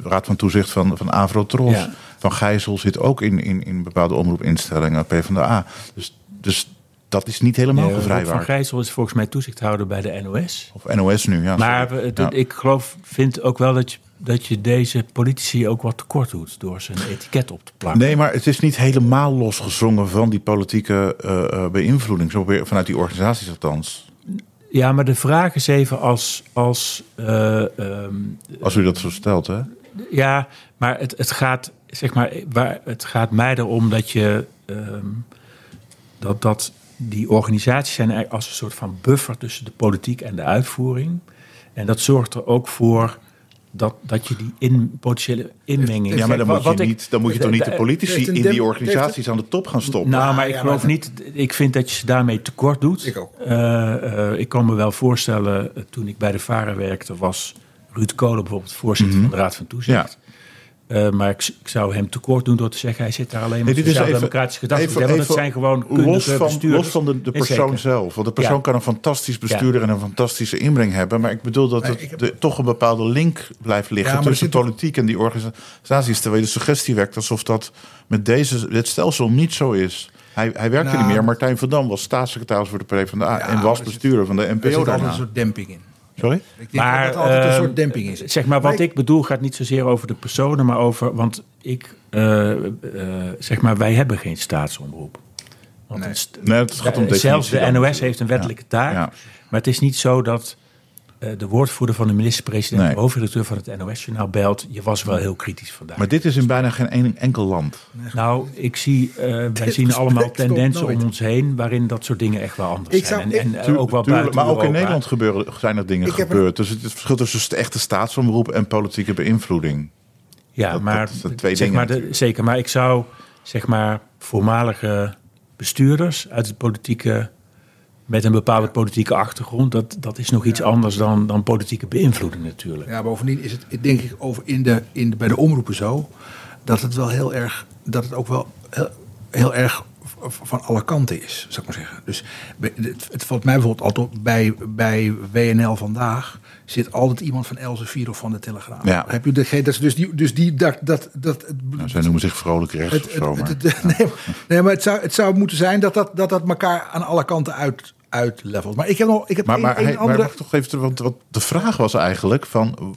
raad van toezicht van, van Avrotros. Ja. Van Gijzel zit ook in, in, in bepaalde omroepinstellingen, PvdA. Dus, dus dat is niet helemaal Eh, Rob van gevrijwaard. Gijzel is volgens mij toezichthouder bij de NOS. Of NOS nu, ja. Maar Ja. ik geloof, vind ook wel dat je, dat je deze politici ook wat tekort doet door zijn etiket op te plakken. Nee, maar het is niet helemaal losgezongen van die politieke eh, beïnvloeding. Zo weer vanuit die organisaties althans. Ja, maar de vraag is even als. als eh, ehm, Als u dat zo stelt, hè? ja, maar het, het, gaat, zeg maar waar, het gaat mij erom dat je. ehm, dat, dat die organisaties zijn eigenlijk als een soort van buffer tussen de politiek en de uitvoering. En dat zorgt er ook voor dat, dat je die in, potentiële inmenging... Ja, maar dan moet, je ik- niet, dan moet je toch niet de politici in die organisaties aan de top gaan stoppen? Nou, maar ik ja, geloof maar- niet. Ik vind dat je ze daarmee tekort doet. Ik ook. Eh, eh, ik kan me wel voorstellen, eh, toen ik bij de VARA werkte, was Ruud Kolen bijvoorbeeld voorzitter van de Raad van Toezicht. Eh, maar ik, ik zou hem tekort doen door te zeggen, hij zit daar alleen maar Nee, nee, dit is even- democratische gedachten. even- want het zijn gewoon los van, bestuurders. los van de, persoon zelf. Want de persoon Ja. kan een fantastisch bestuurder en een fantastische inbreng hebben. Maar ik bedoel dat het heb- de- toch een bepaalde link blijft liggen Ja, er tussen zit toch- politiek en die organisaties. Terwijl de suggestie wekt alsof dat met deze, dit stelsel niet zo is. Hij, hij werkte Nou, niet meer. Martijn van Dam was staatssecretaris voor de PvdA Ja, en was er zit- bestuurder van de Er zit NPO altijd daarna. een soort demping in. Sorry? Ik denk Maar, dat er altijd een soort demping in zit. Zeg maar, wat Maar ik bedoel gaat niet zozeer over de personen, maar over. Want ik, eh, eh, zeg maar, wij hebben geen staatsomroep. Want Nee. st- Nee, het gaat om Zelfs de NOS heeft een wettelijke taak. Ja. Maar het is niet zo dat eh, de woordvoerder van de minister-president, Nee. de hoofdredacteur van het NOS-journaal belt. Je was wel heel kritisch vandaag. Maar dit is in bijna geen een enkel land. nou, ik zie, eh, wij zien allemaal tendensen om ons heen waarin dat soort dingen echt wel anders Ik zijn. zou- en en ik- eh, ook wel tuurlijk, buiten maar ook in. Nederland gebeuren, zijn er dingen Ik gebeurd. Dus het verschil tussen de echte staatsomroep en politieke beïnvloeding. Ja, Dat- maar, dat zijn twee zeg dingen maar de, zeker. Maar ik zou, zeg maar, voormalige bestuurders uit het politieke, met een bepaalde politieke achtergrond, dat, dat is nog iets anders dan, dan politieke beïnvloeding natuurlijk. Ja, bovendien is het denk ik over in de, in de, bij de omroepen zo dat het wel heel erg, dat het ook wel heel, heel erg van alle kanten is, zou ik maar zeggen. Dus het, het valt mij bijvoorbeeld altijd op, bij, bij WNL vandaag zit altijd iemand van Elsevier of van de Telegraaf. Ja. Heb je de, dat is dus die, dus die dat, dat, dat Nou, zij noemen zich vrolijk rechts het, of zo. het- Maar, het- het- [LAUGHS] nee, nee, maar het zou, het zou moeten zijn dat dat, dat, dat elkaar aan alle kanten uit, uitlevelt. Maar ik heb nog ik heb maar, één- maar, hij- maar andere... mag ik toch even, want wat de vraag was eigenlijk van,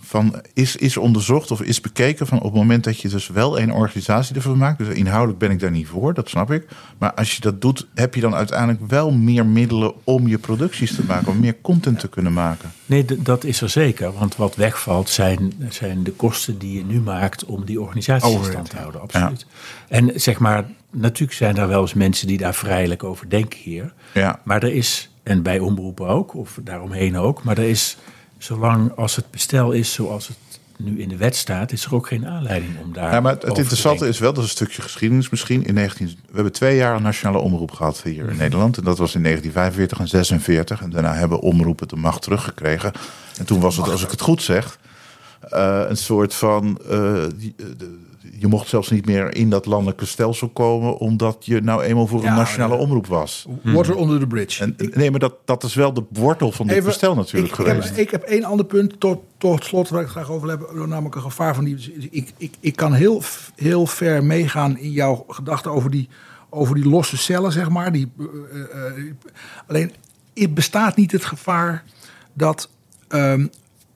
van is, is onderzocht of is bekeken van op het moment dat je dus wel een organisatie ervan maakt. Dus inhoudelijk ben ik daar niet voor, dat snap ik. Maar als je dat doet, heb je dan uiteindelijk wel meer middelen om je producties te maken, om meer content te kunnen maken. Nee, dat is er zeker. Want wat wegvalt zijn, zijn de kosten die je nu maakt om die organisatie in Overhead, stand te houden. Absoluut. En zeg maar, natuurlijk zijn er wel eens mensen die daar vrijelijk over denken hier. Ja. Maar er is, en bij omroepen ook, of daaromheen ook, maar er is, zolang als het bestel is zoals het nu in de wet staat, is er ook geen aanleiding om daar. Ja, maar het, interessante is wel, dat is een stukje geschiedenis misschien. In 19, we hebben twee jaar een nationale omroep gehad hier in Nederland. En dat was in 1945 en 46. En daarna hebben omroepen de macht teruggekregen. En toen was het, als ik het goed zeg, eh, een soort van... eh, die- eh, de- je mocht zelfs niet meer in dat landelijke stelsel komen... omdat je nou eenmaal voor een nationale omroep was. Water under the bridge. En, nee, maar dat, dat is wel de wortel van dit Even- bestel natuurlijk ik, geweest. Heb, ik heb één ander punt tot, tot slot waar ik het graag over hebben. Namelijk een gevaar van die. Ik, ik, ik kan heel, heel ver meegaan in jouw gedachten over die, over die losse cellen, zeg maar. Die, eh, eh, alleen het bestaat niet het gevaar dat. ehm,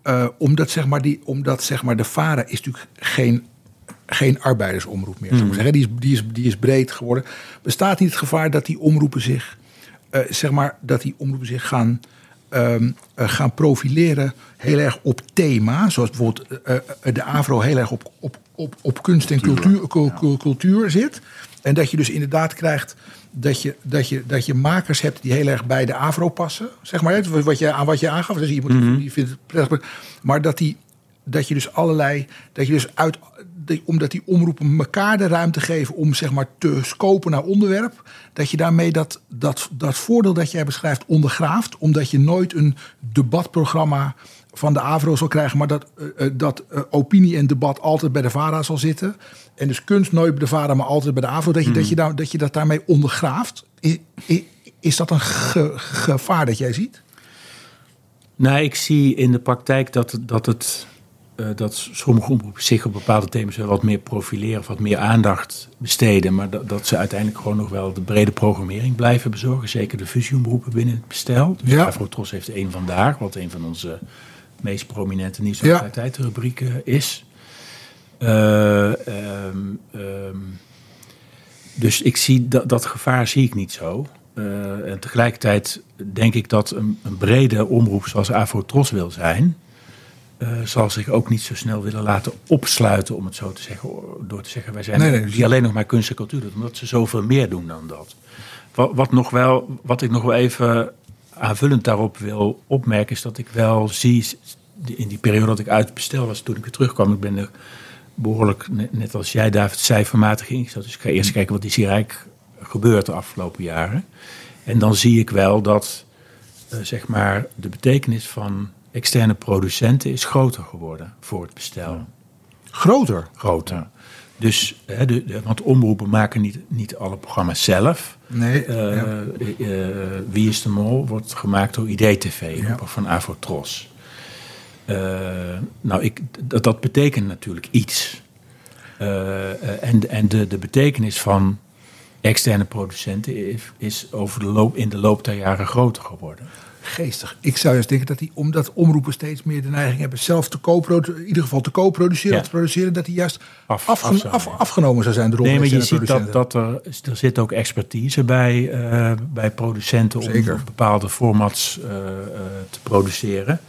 eh, omdat, zeg maar, die, omdat zeg maar, de VARA is natuurlijk geen, geen arbeidersomroep meer. zou ik maar zeggen. Die, is, die, is, die is breed geworden. Bestaat niet het gevaar dat die omroepen zich, eh, zeg maar, dat die omroepen zich gaan, ehm, eh, gaan profileren heel erg op thema. Zoals bijvoorbeeld eh, de AVRO heel erg op, op, op, op kunst en cultuur, cul- cul- cultuur zit. En dat je dus inderdaad krijgt dat je, dat, je, dat je makers hebt die heel erg bij de AVRO passen. Zeg maar, wat je, aan wat je aangaf. Dus iemand die vindt het prettig. Maar dat, die, dat je dus allerlei. Dat je dus uit. Die- omdat die omroepen elkaar de ruimte geven om zeg maar te scopen naar onderwerp. Dat je daarmee dat, dat, dat voordeel dat jij beschrijft ondergraaft. Omdat je nooit een debatprogramma van de AVRO zal krijgen, maar dat, eh, eh, dat eh, opinie en debat altijd bij de VARA zal zitten. En dus kunst nooit bij de VARA, maar altijd bij de AVRO. Dat je, dat je, daar, dat, je dat daarmee ondergraaft. Is, is, is dat een ge- gevaar dat jij ziet? Nou, ik zie in de praktijk dat, dat, het, eh, dat sommige omroepen zich op bepaalde thema's wel wat meer profileren, of wat meer aandacht besteden. Maar dat, dat ze uiteindelijk gewoon nog wel de brede programmering blijven bezorgen. Zeker de fusieomroepen binnen het bestel. Dus Ja. Afrotros heeft één vandaag, wat een van onze meest prominente Ja. nieuwsactualiteitenrubrieken is. Eh, ehm, ehm, dus ik zie dat, dat gevaar zie ik niet zo. Eh, en tegelijkertijd denk ik dat een, een brede omroep zoals Afrotros wil zijn, eh, zal zich ook niet zo snel willen laten opsluiten, om het zo te zeggen, door te zeggen wij zijn Nee, nee, die alleen nog maar kunst en cultuur doet, omdat ze zoveel meer doen dan dat. wat, wat, nog wel, wat ik nog wel even aanvullend daarop wil opmerken, is dat ik wel zie in die periode dat ik uit bestel was, toen ik weer terugkwam, ik ben er behoorlijk, net als jij David, cijfermatig ingesteld. Dus ik ga eerst kijken wat is hier eigenlijk gebeurd de afgelopen jaren. En dan zie ik wel dat uh, zeg maar de betekenis van externe producenten is groter geworden voor het bestel. Groter? Groter. Dus, hè, de, de, want omroepen maken niet, niet alle programma's zelf. Nee. Uh, Wie is de Mol wordt gemaakt door IDTV van Avotros. nou, ik, dat, dat betekent natuurlijk iets. en en de, de betekenis van externe producenten is, is over de loop, in de loop der jaren groter geworden geestig. Ik zou juist denken dat die, omdat omroepen steeds meer de neiging hebben zelf te co in ieder geval te co-produceren, ja. te produceren, dat die juist af, afgen af, afgenomen zou zijn door Nee, maar je ziet dat, dat er, er zit ook expertise bij, uh, bij producenten Zeker. om bepaalde formats uh, uh, te produceren.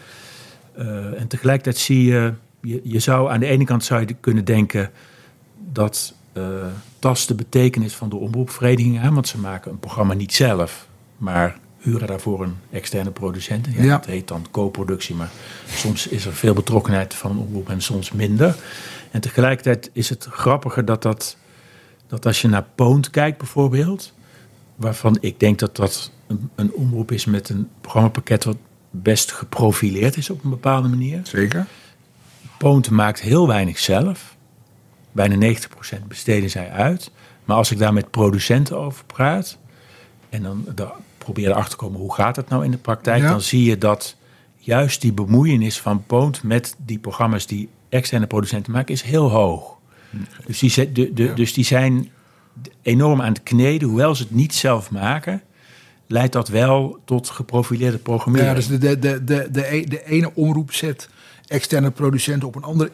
en tegelijkertijd zie je, je, je, zou aan de ene kant zou je kunnen denken dat tast de betekenis van de omroepvereniging aan, want ze maken een programma niet zelf, maar huren daarvoor een externe producent. Ja, Ja. Dat heet dan co-productie, maar soms is er veel betrokkenheid van omroep en soms minder. En tegelijkertijd is het grappiger dat, dat, dat als je naar Poont kijkt bijvoorbeeld, waarvan ik denk dat dat een, een omroep is met een programmapakket wat best geprofileerd is op een bepaalde manier. Zeker. Poont maakt heel weinig zelf. Bijna 90% besteden zij uit. Maar als ik daar met producenten over praat, en dan de, probeer erachter te komen hoe gaat het nou in de praktijk, Ja. dan zie je dat juist die bemoeienis van Poont met die programma's die externe producenten maken, is heel hoog. Dus, die, de, dus die zijn enorm aan het kneden, hoewel ze het niet zelf maken, leidt dat wel tot geprofileerde programmering. Ja, dus de, de, de, de, de, e- de ene omroep zet externe producenten op een andere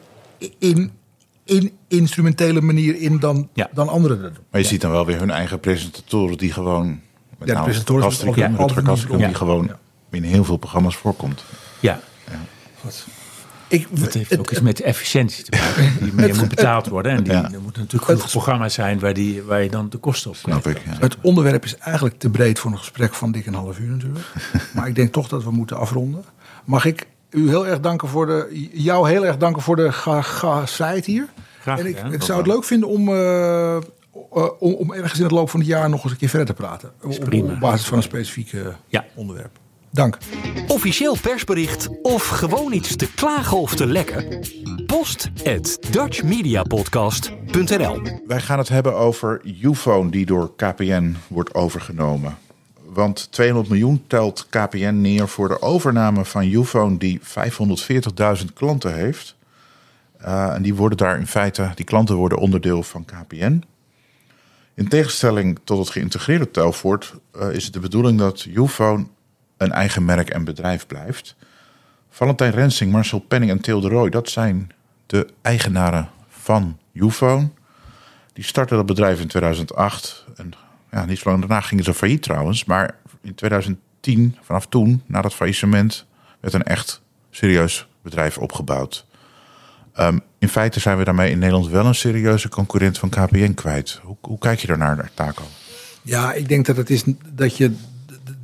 in, in instrumentele manier in dan, Ja. dan anderen. Maar je ziet dan wel weer hun eigen presentatoren die gewoon... Met de name presentatoren Rutger Kastrikum, niet die gewoon Ja. in heel veel programma's voorkomt. ja, Ik, dat heeft het- ook iets met efficiëntie te maken. Die meer moet betaald worden. En die, Ja. er moeten natuurlijk genoeg programma's zijn waar, die, waar je dan de kosten op krijgt. ik. Ja. Het onderwerp is eigenlijk te breed voor een gesprek van dik een half uur natuurlijk. [LAUGHS] maar ik denk toch dat we moeten afronden. Mag ik u heel erg danken voor de, jou heel erg danken voor de ga- gastvrijheid hier. Graag en ik, gedaan. ik zou het leuk vinden om, eh, eh, om, om ergens in het loop van het jaar nog eens een keer verder te praten. Op, prima. op basis van een specifiek eh, Ja. onderwerp. Dank. Officieel persbericht of gewoon iets te klagen of te lekken? Post at dutchmediapodcast.nl Wij gaan het hebben over Ufone die door KPN wordt overgenomen. Want 200 miljoen telt KPN neer voor de overname van Ufone die 540.000 klanten heeft. Uh, en die worden daar in feite, die klanten worden onderdeel van KPN. In tegenstelling tot het geïntegreerde Telfort uh, is het de bedoeling dat Ufone een eigen merk en bedrijf blijft. Valentijn Rensing, Marcel Penning en Theo de dat zijn de eigenaren van Ufone. Die startte dat bedrijf in 2008. En ja, niet zo lang daarna gingen ze failliet trouwens. Maar in 2010, vanaf toen, na dat faillissement, werd een echt serieus bedrijf opgebouwd. Um, in feite zijn we daarmee in Nederland wel een serieuze concurrent van KPN kwijt. Hoe, hoe kijk je daarnaar, Taco? Ja, ik denk dat het is dat je.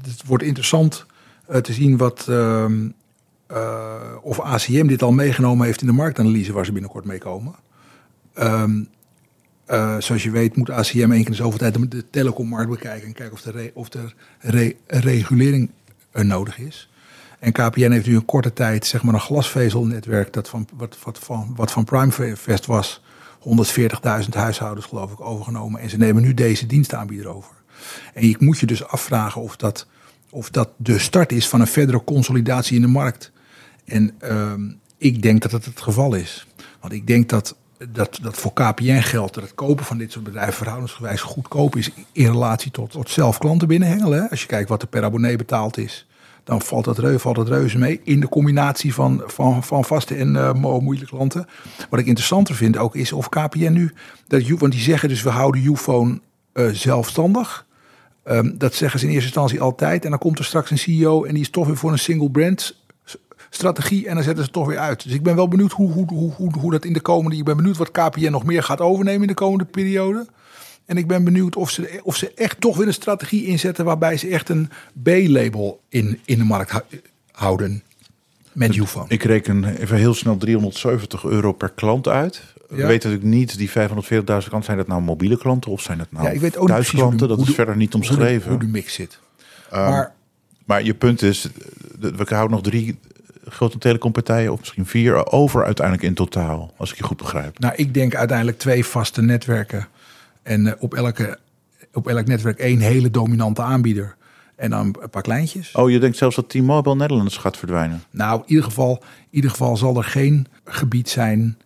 Het wordt interessant uh, te zien wat. Uh, uh, of ACM dit al meegenomen heeft in de marktanalyse waar ze binnenkort mee komen. Um, uh, zoals je weet moet ACM één keer zoveel tijd de telecommarkt bekijken en kijken of, de of er re, regulering uh, nodig is. En KPN heeft nu een korte tijd zeg maar een glasvezelnetwerk dat van, wat, wat, van, wat van Primevest was. 140.000 huishoudens geloof ik overgenomen. En ze nemen nu deze dienstaanbieder over. En je moet je dus afvragen of dat, of dat de start is van een verdere consolidatie in de markt. En um, ik denk dat het het geval is. Want ik denk dat, dat, dat voor KPN geldt dat het kopen van dit soort bedrijven verhoudingsgewijs goedkoop is in relatie tot, tot zelf klanten binnenhengelen. Als je kijkt wat er per abonnee betaald is, dan valt dat, reu, valt dat reuze mee. In de combinatie van, van, van vaste en uh, moeilijke klanten. Wat ik interessanter vind ook is of KPN nu, dat, want die zeggen dus we houden Ufone uh, zelfstandig. Um, dat zeggen ze in eerste instantie altijd. En dan komt er straks een CEO en die is toch weer voor een single brand strategie en dan zetten ze toch weer uit. Dus ik ben wel benieuwd hoe, hoe, hoe, hoe dat in de komende... Ik ben benieuwd wat KPN nog meer gaat overnemen in de komende periode. En ik ben benieuwd of ze, of ze echt toch weer een strategie inzetten waarbij ze echt een B-label in, in de markt hou- houden met Ufone. Ik reken even heel snel 370 euro per klant uit. We weten natuurlijk niet, die 540.000 klanten, zijn dat nou mobiele klanten of zijn dat nou Ja, ik weet ook thuisklanten? de- Dat is de- verder niet hoe de- omschreven. Hoe de, mix zit. Ehm, maar Maar je punt is, we houden nog drie grote telecompartijen, of misschien vier, over uiteindelijk in totaal. Als ik je goed begrijp. nou, ik denk uiteindelijk twee vaste netwerken. En eh, op, elke, op elk netwerk één hele dominante aanbieder. En dan een paar kleintjes. Oh, je denkt zelfs dat T-Mobile Netherlands gaat verdwijnen? Nou, in ieder, geval, in ieder geval zal er geen gebied zijn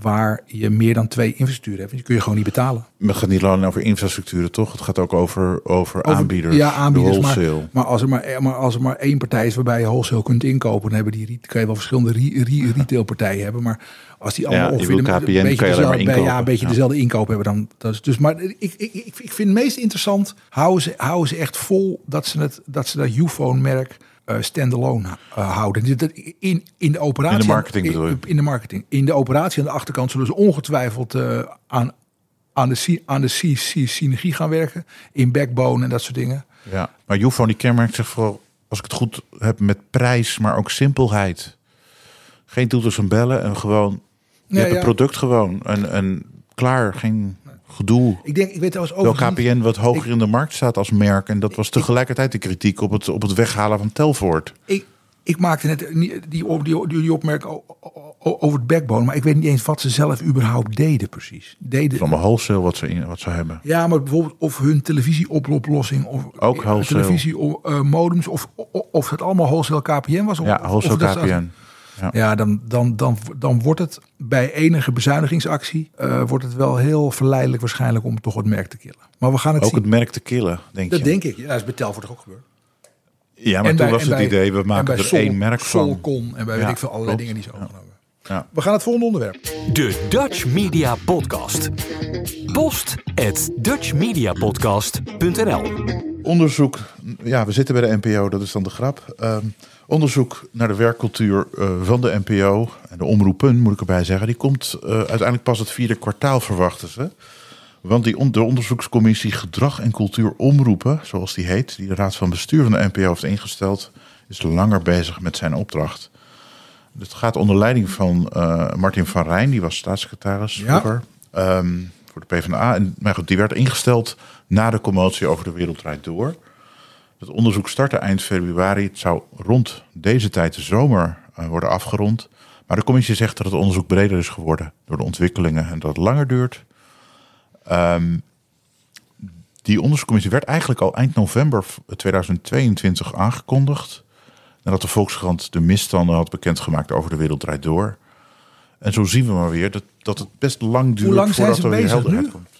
waar je meer dan twee infrastructuren hebt. Die kun je gewoon niet betalen. Het gaat niet alleen over infrastructuren, toch? Het gaat ook over, over, Over- aanbieders, Ja, aanbieders. de Maar, wholesale. maar, als er maar, maar als er maar één partij is waarbij je wholesale kunt inkopen, dan hebben die, kan je wel verschillende re- re- [LAUGHS] retailpartijen hebben. Maar als die allemaal Ja, ongeveer KPN, een beetje maar dezelfde- ja, inkopen. een beetje Ja. dezelfde inkoop hebben dan. Dat is dus, maar ik, ik, ik, ik vind het meest interessant, houden ze, houden ze echt vol dat ze, het, dat, ze dat Ufone-merk eh standalone eh, houden. In, in de operatie. In de marketing bedoel je? In, de marketing. In de operatie aan de achterkant zullen ze ongetwijfeld eh, aan, aan de, aan de sy- sy- synergie gaan werken. In backbone en dat soort dingen. Ja, maar Ufone die kenmerkt zich vooral, als ik het goed heb, met prijs, maar ook simpelheid. Geen toeters en bellen en gewoon, je Nee, hebt ja. het product gewoon en, en klaar, geen gedoe. Ik denk, ik weet trouwens overigens niet- KPN wat hoger ik- in de markt staat als merk. En dat was tegelijkertijd de kritiek op het, op het weghalen van Telfort. Ik, ik maakte net die, die, die, opmerking over het backbone, maar ik weet niet eens wat ze zelf überhaupt deden precies. Deden, is allemaal wholesale wat ze, in, wat ze hebben. ja, maar bijvoorbeeld of hun televisieoplossing of Ook eh, wholesale. televisie eh, modems of, of het allemaal wholesale KPN was. Of, Ja, of wholesale dat- KPN. Ja, dan, dan, dan, dan wordt het bij enige bezuinigingsactie eh, wordt het wel heel verleidelijk waarschijnlijk om toch het merk te killen. Maar we gaan het Ook zien. het merk te killen, denk dat je. denk ik. Ja, dat is bij Telfort toch ook gebeurd. Ja, maar En toen bij- was het bij- idee, we en maken er Sol- één merk van. Solcon en bij Ja, weet ik veel allerlei klopt. dingen die ze Ja. overgenomen. Ja. We gaan het volgende onderwerp. De Dutch Media Podcast. Post at dutchmediapodcast.nl Onderzoek, ja, we zitten bij de NPO, dat is dan de grap. Ehm, onderzoek naar de werkcultuur eh, van de NPO en de omroepen, moet ik erbij zeggen, die komt eh, uiteindelijk pas het vierde kwartaal, verwachten ze. Want die on- de onderzoekscommissie Gedrag en Cultuur Omroepen, zoals die heet, die de Raad van Bestuur van de NPO heeft ingesteld, is langer bezig met zijn opdracht. Het gaat onder leiding van eh, Martin van Rijn, die was staatssecretaris Ja. vroeger, ehm, voor de PvdA. En, maar goed, die werd ingesteld na de commotie over de Wereld Draait Door. Het onderzoek startte eind februari. Het zou rond deze tijd de zomer eh, worden afgerond. Maar de commissie zegt dat het onderzoek breder is geworden door de ontwikkelingen en dat het langer duurt. Ehm, die onderzoekscommissie werd eigenlijk al eind november 2022 aangekondigd. Nadat de Volkskrant de misstanden had bekendgemaakt over de Wereld Draait Door. En zo zien we maar weer dat, dat het best lang duurt lang voordat er weer helderheid nu? komt.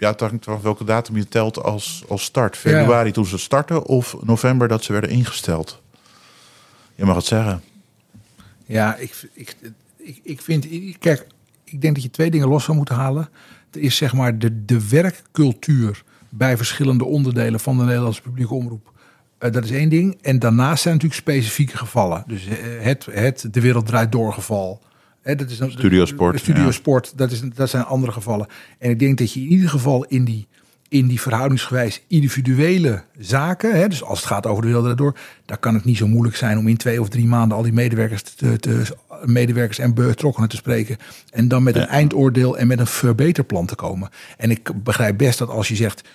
Ja, het hangt welke datum je telt als, als start. Februari toen ze startten of november dat ze werden ingesteld. Je mag het zeggen. Ja, ik, ik, ik, ik vind... Kijk, ik denk dat je twee dingen los zou moeten halen. Er is zeg maar de, de werkcultuur bij verschillende onderdelen van de Nederlandse publieke omroep. Eh, dat is één ding. En daarnaast zijn natuurlijk specifieke gevallen. Dus eh, het, het De Wereld Draait Door geval. Hè, dat is een, Studio Sport, de Studio ja. Sport, dat, is, dat zijn andere gevallen. En ik denk dat je in ieder geval in die, in die verhoudingsgewijs individuele zaken, hè, dus als het gaat over de wereld door, daar kan het niet zo moeilijk zijn om in twee of drie maanden al die medewerkers, te, te, medewerkers en betrokkenen te spreken. En dan met een eindoordeel en met een verbeterplan te komen. En ik begrijp best dat als je zegt.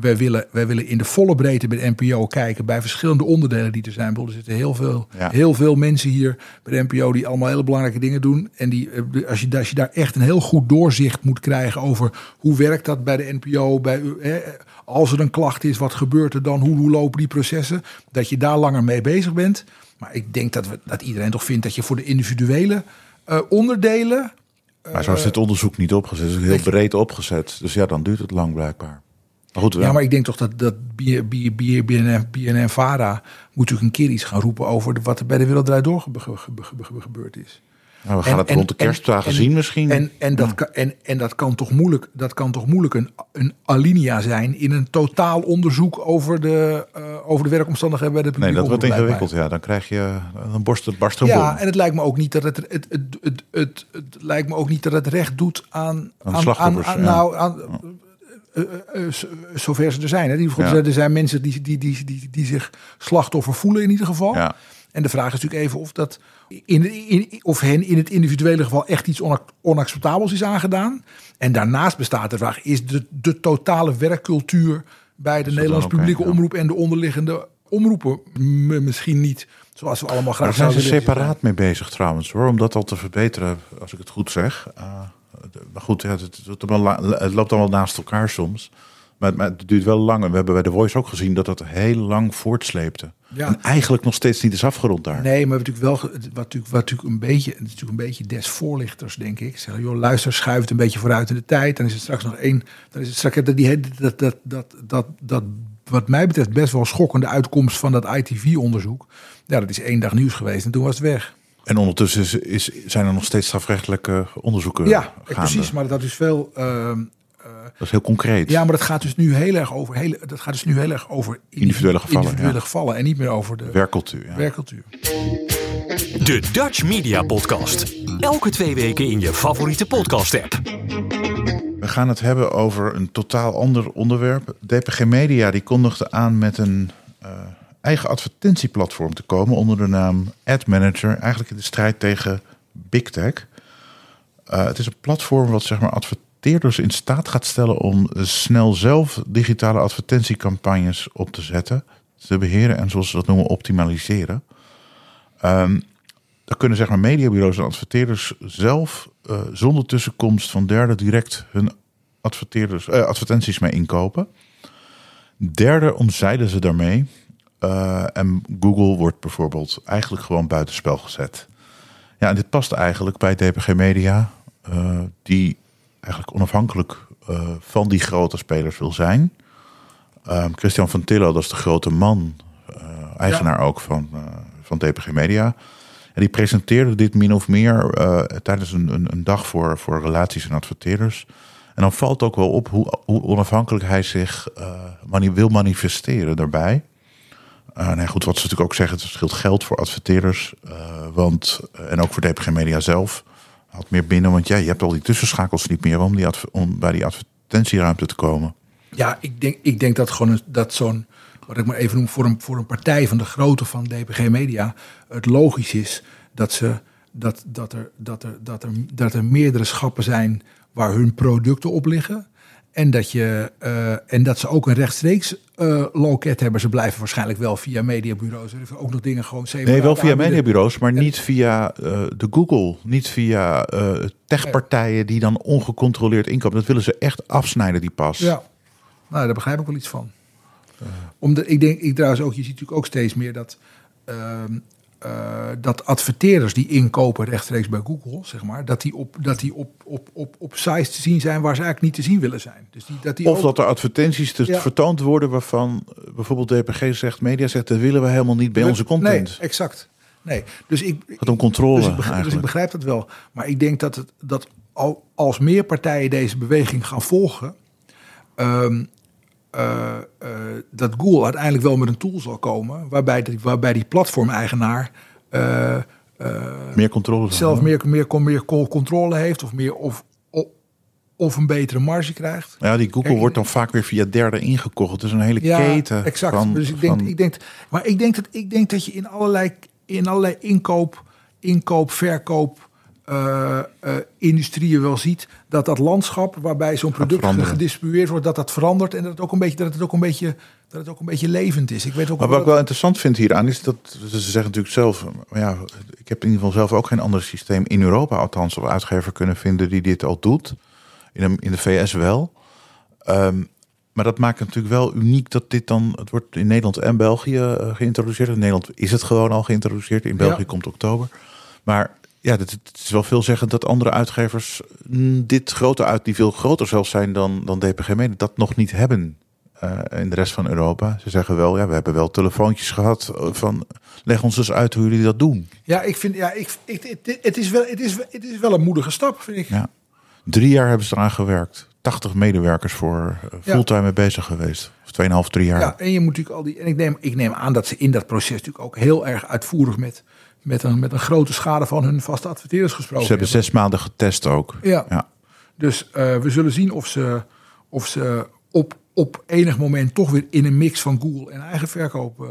Wij willen, wij willen in de volle breedte bij de NPO kijken bij verschillende onderdelen die er zijn. Er zitten heel veel, Ja. heel veel mensen hier bij de NPO die allemaal hele belangrijke dingen doen. En die, eh, als, je, als je daar echt een heel goed doorzicht moet krijgen over hoe werkt dat bij de NPO, bij, eh, als er een klacht is, wat gebeurt er dan, hoe, hoe lopen die processen, dat je daar langer mee bezig bent. Maar ik denk dat, we, dat iedereen toch vindt dat je voor de individuele eh, onderdelen Maar zo is dit onderzoek niet opgezet. Het is heel breed opgezet. Dus ja, dan duurt het lang blijkbaar. Maar goed, Ja, maar ik denk toch dat, dat BNN Vara moet natuurlijk een keer iets gaan roepen over de- wat er bij de Wereld Draait Door gebe- gebe- gebe- gebe- gebeurd is. nou, we gaan het rond de kerstdagen en- zien misschien. En, en, dat, kan, en, en dat kan toch moeilijk, dat kan toch moeilijk een, een alinea zijn in een totaal onderzoek over de, eh, over de werkomstandigheden bij de nee, publieke dat wordt ingewikkeld. Ja, dan krijg je een borst het barst Ja, bom. en het lijkt me ook niet dat het, het, het, het, het, het, het lijkt me ook niet dat het recht doet aan, Aan aan- ja. nou, aan, eh, eh, eh, zover ze er zijn. Hè. Die. Er zijn mensen die, die, die, die, die zich slachtoffer voelen in ieder geval. Ja. En de vraag is natuurlijk even of, dat in, in, of hen in het individuele geval echt iets onac- onacceptabels is aangedaan. En daarnaast bestaat de vraag, is de, de totale werkcultuur bij de Nederlandse publieke omroep en de onderliggende omroepen misschien niet zoals we allemaal graag Daar zijn ze zouden separaat mee bezig trouwens hoor, om dat al te verbeteren, als ik het goed zeg. Uh, de- maar goed, het, het, het, loopt allemaal naast elkaar soms. Maar, maar het duurt wel lang. En we hebben bij The Voice ook gezien dat dat heel lang voortsleepte. Ja. En eigenlijk nog steeds niet is afgerond daar. Nee, maar natuurlijk wel, wat natuurlijk, wat natuurlijk een beetje, het is natuurlijk een beetje des voorlichters, denk ik. Zeggen, joh, luister, schuif het een beetje vooruit in de tijd. Dan is het straks nog één, dan is het straks dat, die, dat, dat, dat, dat, dat, wat mij betreft best wel schokkende uitkomst van dat ITV-onderzoek. Ja, dat is één dag nieuws geweest en toen was het weg. En ondertussen is, is, zijn er nog steeds strafrechtelijke onderzoeken ja, gaande. precies, maar dat is veel. ehm, Dat is heel concreet. ja, maar dat gaat dus nu heel erg over, hele, dat gaat dus nu heel erg over Individuele gevallen, individuele ja. gevallen en niet meer over de Werkcultuur. Ja. werkcultuur. De Dutch Media Podcast. Elke twee weken in je favoriete podcast-app. We gaan het hebben over een totaal ander onderwerp. DPG Media die kondigde aan met een eh, eigen advertentieplatform te komen onder de naam Ad Manager. Eigenlijk in de strijd tegen Big Tech. Eh, het is een platform wat zeg maar adverteerders in staat gaat stellen om snel zelf digitale advertentiecampagnes op te zetten, te beheren en zoals ze dat noemen optimaliseren. Ehm, daar kunnen zeg maar mediabureaus en adverteerders zelf eh, zonder tussenkomst van derden direct hun adverteerders, eh, advertenties mee inkopen. Derde omzeilen ze daarmee. Eh, en Google wordt bijvoorbeeld eigenlijk gewoon buitenspel gezet. Ja, en dit past eigenlijk bij DPG Media, eh, die eigenlijk onafhankelijk eh, van die grote spelers wil zijn. Ehm, Christian van Tillo, dat is de grote man, eigenaar ook van, van DPG Media. En die presenteerde dit min of meer tijdens een, een, een dag voor, voor relaties en adverteerders. En dan valt ook wel op hoe, hoe onafhankelijk hij zich mani- wil manifesteren daarbij. Uh, goed, wat ze natuurlijk ook zeggen, het scheelt geld voor adverteerders. eh, want, en ook voor DPG Media zelf. Had meer binnen, want ja, je hebt al die tussenschakels niet meer om, die om bij die advertentieruimte te komen. Ja, ik denk, ik denk dat gewoon dat zo'n, wat ik maar even noem, voor een, voor een partij van de grootte van DPG Media, het logisch is dat, ze, dat, dat, er, dat, er, dat, er, dat er meerdere schappen zijn waar hun producten op liggen. En dat, je, eh, en dat ze ook een rechtstreeks eh, loket hebben. Ze blijven waarschijnlijk wel via mediabureaus. Er ook nog dingen gewoon Nee, wel via aanbieden. mediabureaus, maar niet via eh, de Google. Niet via techpartijen die dan ongecontroleerd inkopen. Dat willen ze echt afsnijden, die pas. Ja, nou, daar begrijp ik wel iets van. Omdat ik denk, ik trouwens ook, je ziet natuurlijk ook steeds meer dat, eh, dat adverteerders die inkopen rechtstreeks bij Google, zeg maar, dat die op, dat die op, op, op, op sites te zien zijn waar ze eigenlijk niet te zien willen zijn. Dus die, dat die Of ook- dat er advertenties te Ja. vertoond worden waarvan bijvoorbeeld DPG zegt, media zegt, dat willen we helemaal niet bij onze content. Nee, exact. Nee, dus ik, Het om controle dus ik, begrijp, dus ik begrijp dat wel. Maar ik denk dat, het, dat al, als meer partijen deze beweging gaan volgen, ehm, eh, eh, dat Google uiteindelijk wel met een tool zal komen waarbij, die, waarbij die platformeigenaar eh, Meer controle. zelf meer, meer, meer controle heeft of, meer, of, of, of een betere marge krijgt. Ja, die Google Kijk, wordt dan vaak weer via derden ingekocht. Het is een hele keten. exact. Van, dus ik denk, van- ik denk, maar ik denk dat ik denk dat je in allerlei, in allerlei inkoop, inkoop, verkoop. Eh, industrieën wel ziet dat dat landschap waarbij zo'n product gedistribueerd wordt, dat dat verandert en dat het ook een beetje, dat het ook een beetje, dat het ook een beetje levend is. Ik weet ook Maar wat ik wel interessant vind hieraan is dat ze zeggen natuurlijk zelf, maar ja, ik heb in ieder geval zelf ook geen ander systeem in Europa althans of uitgever kunnen vinden die dit al doet. In de, in de VS wel. Ehm, maar dat maakt het natuurlijk wel uniek dat dit dan, het wordt in Nederland en België eh, geïntroduceerd. In Nederland is het gewoon al geïntroduceerd. In België Ja. komt oktober. Maar ja, het, is wel veel zeggen dat andere uitgevers mm, dit groter uit, die veel groter zelfs zijn dan, dan DPG Media, dat nog niet hebben eh, in de rest van Europa. Ze zeggen wel, ja, we hebben wel telefoontjes gehad eh, van leg ons eens uit hoe jullie dat doen. Ja, ik vind, ja, ik, ik, het, het, is wel, het, is, het is wel een moedige stap, vind ik. Ja. Drie jaar hebben ze eraan gewerkt. 80 medewerkers voor eh, Ja. fulltime mee bezig geweest. Of 2,5, drie jaar. Ja, en je moet natuurlijk al die. En ik neem, ik neem aan dat ze in dat proces natuurlijk ook heel erg uitvoerig met, met, een, met een grote schade van hun vaste adverteerders gesproken Ze hebben zes maanden getest ook. Ja. Ja. Dus eh, we zullen zien of ze, of ze op, op enig moment toch weer in een mix van Google en eigen verkoop eh,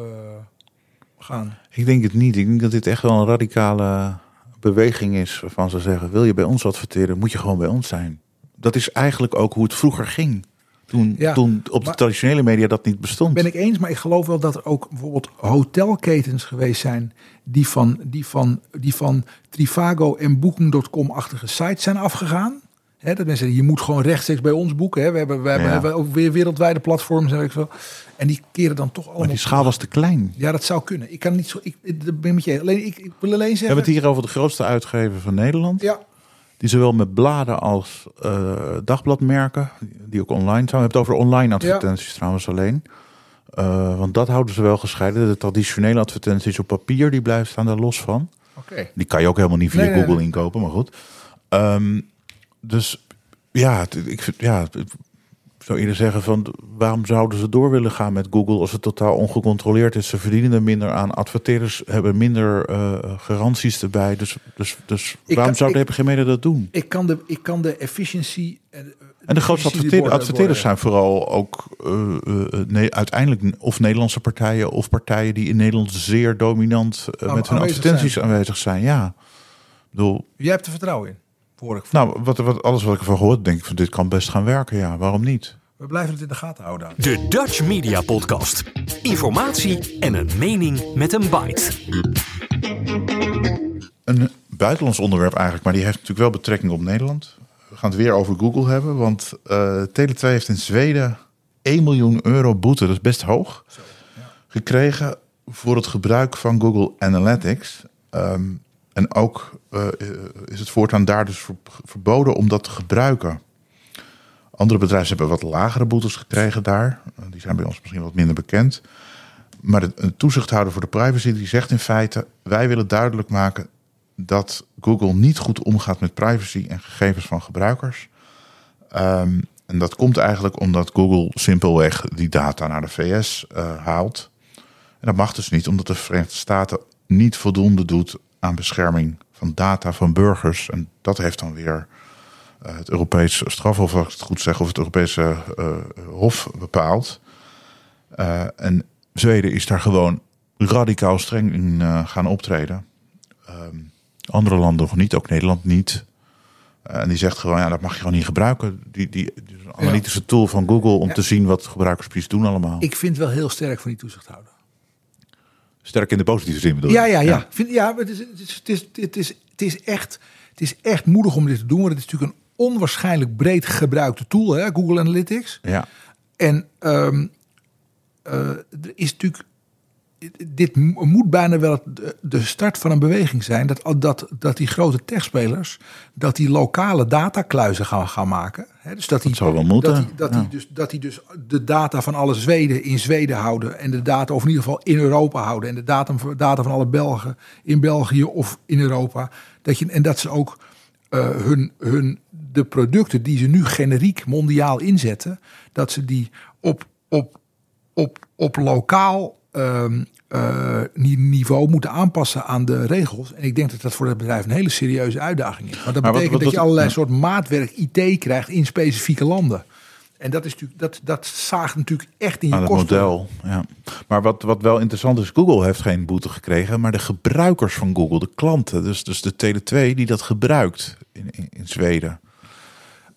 gaan. Ik denk het niet. Ik denk dat dit echt wel een radicale beweging is waarvan ze zeggen: wil je bij ons adverteren, moet je gewoon bij ons zijn. Dat is eigenlijk ook hoe het vroeger ging. Toen, Ja, toen op de traditionele media dat niet bestond. Ben ik eens, maar ik geloof wel dat er ook bijvoorbeeld hotelketens geweest zijn die van, die van, die van Trivago en Booking.com-achtige sites zijn afgegaan. Dat mensen zeggen, je moet gewoon rechtstreeks bij ons boeken. Hè. We, hebben, we, hebben, Ja. we ook weer wereldwijde platforms en veel. En die keren dan toch allemaal. maar die schaal was te klein. Ja, dat zou kunnen. Ik kan niet zo. Ik, ben met je. Alleen ik, ik wil alleen We zeggen. hebben het hier over de grootste uitgever van Nederland. Ja, Die zowel met bladen als eh, dagbladmerken, die ook online zijn. We hebben het over online advertenties trouwens alleen. Eh, want dat houden ze wel gescheiden. De traditionele advertenties op papier, die blijven staan daar los van. oké. Die kan je ook helemaal niet via Nee, Google nee. inkopen, maar goed. Ehm, dus ja, ik vind, ja, ik zou eerder zeggen van waarom zouden ze door willen gaan met Google als het totaal ongecontroleerd is? Ze verdienen er minder aan. Adverteerders hebben minder eh, garanties erbij. Dus, dus, dus Ik waarom kan- zouden ik- de media dat doen? Ik kan de, ik kan de efficiëntie. En de, grootste adverteer- worden- adverteerders zijn vooral ook eh, eh, nee, uiteindelijk of Nederlandse partijen of partijen die in Nederland zeer dominant eh, met hun advertenties zijn. aanwezig zijn. Ja, ik bedoel, Jij hebt er vertrouwen in. Hoor ik. Nou, wat, wat, alles wat ik ervan gehoord, denk ik van dit kan best gaan werken. Ja, waarom niet? We blijven het in de gaten houden. De Dutch Media Podcast. Informatie en een mening met een bite. Een buitenlands onderwerp eigenlijk, maar die heeft natuurlijk wel betrekking op Nederland. We gaan het weer over Google hebben, want eh Tele2 heeft in Zweden 1 miljoen euro boete, dat is best hoog, gekregen voor het gebruik van Google Analytics. Ehm, en ook eh, is het voortaan daar dus ver- verboden om dat te gebruiken. Andere bedrijven hebben wat lagere boetes gekregen daar. Eh, Die zijn bij ons misschien wat minder bekend. Maar de, de toezichthouder voor de privacy die zegt in feite: wij willen duidelijk maken dat Google niet goed omgaat met privacy en gegevens van gebruikers. Ehm, en dat komt eigenlijk omdat Google simpelweg die data naar de VS eh, haalt. En dat mag dus niet, omdat de Verenigde Staten niet voldoende doet aan bescherming van data van burgers. En dat heeft dan weer eh, het Europees strafhof, het goed zeg, of het Europese eh, Hof bepaald. En Zweden is daar gewoon radicaal streng in gaan optreden. Ehm, andere landen nog niet, ook Nederland niet. Eh, en die zegt gewoon, ja, dat mag je gewoon niet gebruiken. Die, die, analytische tool van Google om Ja. te zien wat gebruikers precies doen allemaal. Ik vind wel heel sterk van die toezichthouder. Sterk in de positieve zin bedoel Ja, je? ja, ja. Vind, ja het, is, het, is, het, is, het, is, het, is echt, het is echt moedig om dit te doen. Want het is natuurlijk een onwaarschijnlijk breed gebruikte tool, hè, Google Analytics. Ja. En ehm, eh, er is natuurlijk. Dit mo- moet bijna wel het- de start van een beweging zijn. Dat, dat, dat die grote techspelers. dat die lokale datakluizen gaan, gaan maken. Dus dat die, zou wel moeten, Dat die, dat, ja. die dus, dat die dus de data van alle Zweden in Zweden houden. En de data, of in ieder geval in Europa houden. En de data, data van alle Belgen in België of in Europa. Dat je, en dat ze ook eh, hun, hun, de producten die ze nu generiek mondiaal inzetten, dat ze die op, op, op, op lokaal ehm, eh, ni- niveau moeten aanpassen aan de regels. En ik denk dat dat voor het bedrijf een hele serieuze uitdaging is. Want dat Maar betekent wat- dat je allerlei ja. soort maatwerk IT krijgt in specifieke landen. En dat, is natuurlijk, dat, dat zaagt natuurlijk echt in je aan het kosten. model. Ja. Maar wat, wat wel interessant is, Google heeft geen boete gekregen, maar de gebruikers van Google, de klanten, dus, dus de Tele2 die dat gebruikt in, in, in Zweden.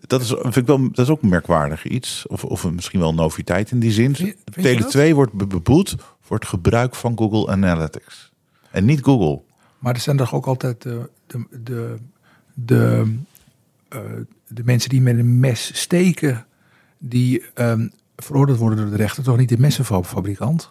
Dat is, vind ik wel, dat is ook merkwaardig iets. Of, of misschien wel een noviteit in die zin. Vind je- vind je Tele2 wordt be- beboet voor het gebruik van Google Analytics. En niet Google. Maar er zijn toch ook altijd de, de, de, de, eh, de mensen die met een mes steken, die ehm, veroordeeld worden door de rechter, toch niet de messenfabrikant?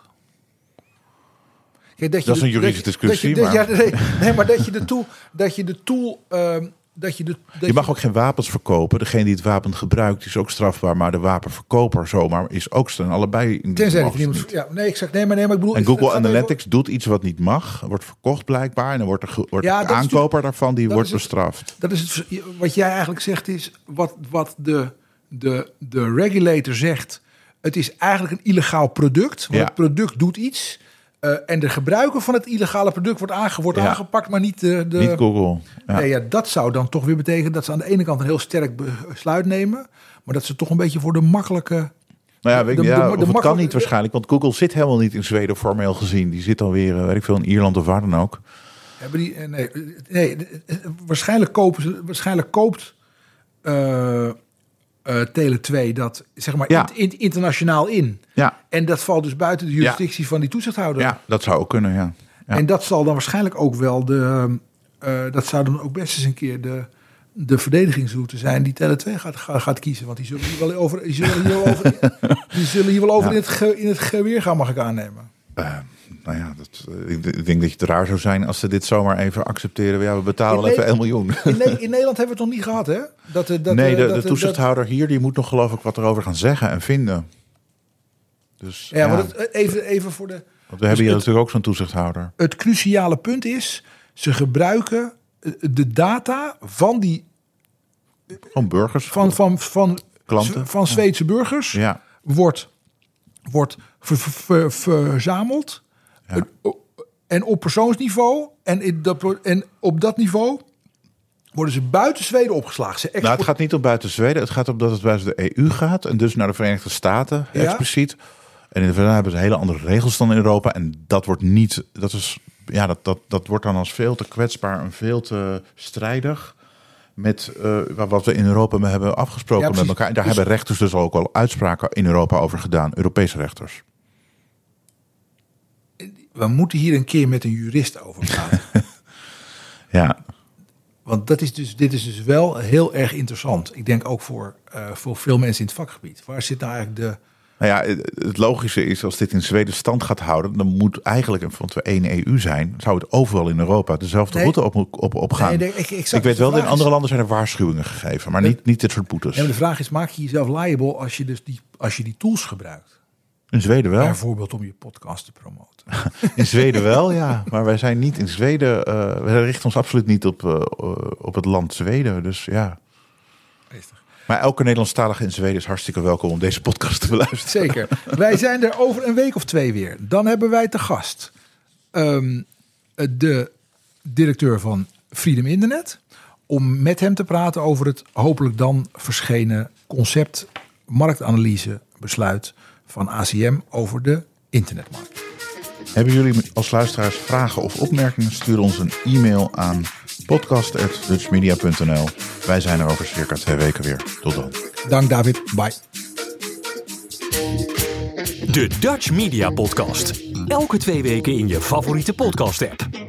Kijk, Dat is een juridische dat discussie, dat je- maar- [LAUGHS] ja, nee, nee, maar dat je de tool, dat je de tool, ehm, dat je de, dat Je mag ook geen wapens verkopen. Degene die het wapen gebruikt is ook strafbaar, maar de wapenverkoper zomaar is ook strafbaar. Allebei. in- Tenzij dat niemand, ja, nee, ik zeg nee, maar nee, maar ik bedoel. En Google even- Analytics doet iets wat niet mag, wordt verkocht blijkbaar. En dan wordt, er, wordt Ja, de is aankoper daarvan die wordt het- bestraft. Dat is het, wat jij eigenlijk zegt is, wat, wat de, de, de regulator zegt, het is eigenlijk een illegaal product. Want Ja. het product doet iets. Eh, en de gebruiker van het illegale product wordt, aange, wordt Ja. aangepakt, maar niet de... de Niet Google. Ja. Nee, ja, dat zou dan toch weer betekenen dat ze aan de ene kant een heel sterk besluit nemen. Maar dat ze toch een beetje voor de makkelijke Nou ja, weet de- ja, de- of de het kan niet waarschijnlijk. Want Google zit helemaal niet in Zweden formeel gezien. Die zit dan weer, eh, weet ik veel, in Ierland of waar dan ook. Hebben die, eh, nee, eh, nee, eh, eh, waarschijnlijk, kopen ze, waarschijnlijk koopt eh eh, Tele 2 dat zeg maar Ja. in- in- internationaal in. Ja, En dat valt dus buiten de jurisdictie van die toezichthouder. ja, dat zou ook kunnen, ja. ja. En dat zal dan waarschijnlijk ook wel de. eh, dat zou dan ook best eens een keer de, de verdedigingsroute zijn die Tele 2 gaat, gaat, gaat kiezen. Want die zullen hier wel over, die zullen hier wel over, [LAUGHS] die zullen hier wel over in, het ge, in het geweer gaan, mag ik aannemen. Eh, nou ja, dat, eh, ik, ik denk dat het raar zou zijn als ze dit zomaar even accepteren. Ja, we betalen even Ne- 1 miljoen. In, Ne- in Nederland hebben we het nog niet gehad, hè? Dat, eh, dat, nee, de, dat, de eh, dat- toezichthouder hier die moet nog geloof ik wat erover gaan zeggen en vinden. Dus Ja, ja, maar dat, even, even voor de. want we hebben hier het- natuurlijk ook zo'n toezichthouder. Het cruciale punt is, ze gebruiken de data van die Gewoon burgers. van, van, van, Klanten. van Zweedse burgers Ja, wordt, wordt ver- ver- ver- verzameld. Ja. En op persoonsniveau en, in dat, en op dat niveau worden ze buiten Zweden opgeslagen. Ze nou, het gaat niet om buiten Zweden. Het gaat om dat het buiten de EU gaat. En dus naar de Verenigde Staten Ja. expliciet. En in de Verenigde hebben ze hele andere regels dan in Europa. En dat wordt niet... Dat, is, ja, dat, dat, dat wordt dan als veel te kwetsbaar en veel te strijdig... met eh, wat we in Europa hebben afgesproken Ja, met elkaar. En daar Dus- hebben rechters dus ook al uitspraken in Europa over gedaan. Europese rechters. We moeten hier een keer met een jurist over praten. [LAUGHS] Ja, Want dat is dus, dit is dus wel heel erg interessant. Ik denk ook voor, eh, voor veel mensen in het vakgebied. Waar zit nou eigenlijk de... Nou ja, het- logische is als dit in Zweden stand gaat houden, dan moet eigenlijk, want we één EU zijn, zou het overal in Europa dezelfde Nee. route op, op, op gaan. Nee, nee, ik- weet wel, De in andere is- landen zijn er waarschuwingen gegeven, maar niet, niet dit soort boetes. De vraag is, maak je jezelf liable als je, dus die, als je die tools gebruikt? In Zweden wel. Bijvoorbeeld om je podcast te promoten. [LAUGHS] In Zweden wel, ja. Maar wij zijn niet in Zweden. eh we richten ons absoluut niet op, eh, eh, op het land Zweden. Dus ja. Maar elke Nederlandstalige in Zweden is hartstikke welkom om deze podcast te beluisteren. Zeker. wij zijn er over een week of twee weer. Dan hebben wij te gast ehm, de directeur van Freedom Internet. Om met hem te praten over het hopelijk dan verschenen concept marktanalyse besluit van ACM over de internetmarkt. Hebben jullie als luisteraars vragen of opmerkingen? Stuur ons een e-mail aan podcast.dutchmedia.nl. Wij zijn er over circa twee weken weer. Tot dan. Dank David. Bye. De Dutch Media Podcast. Elke twee weken in je favoriete podcast app.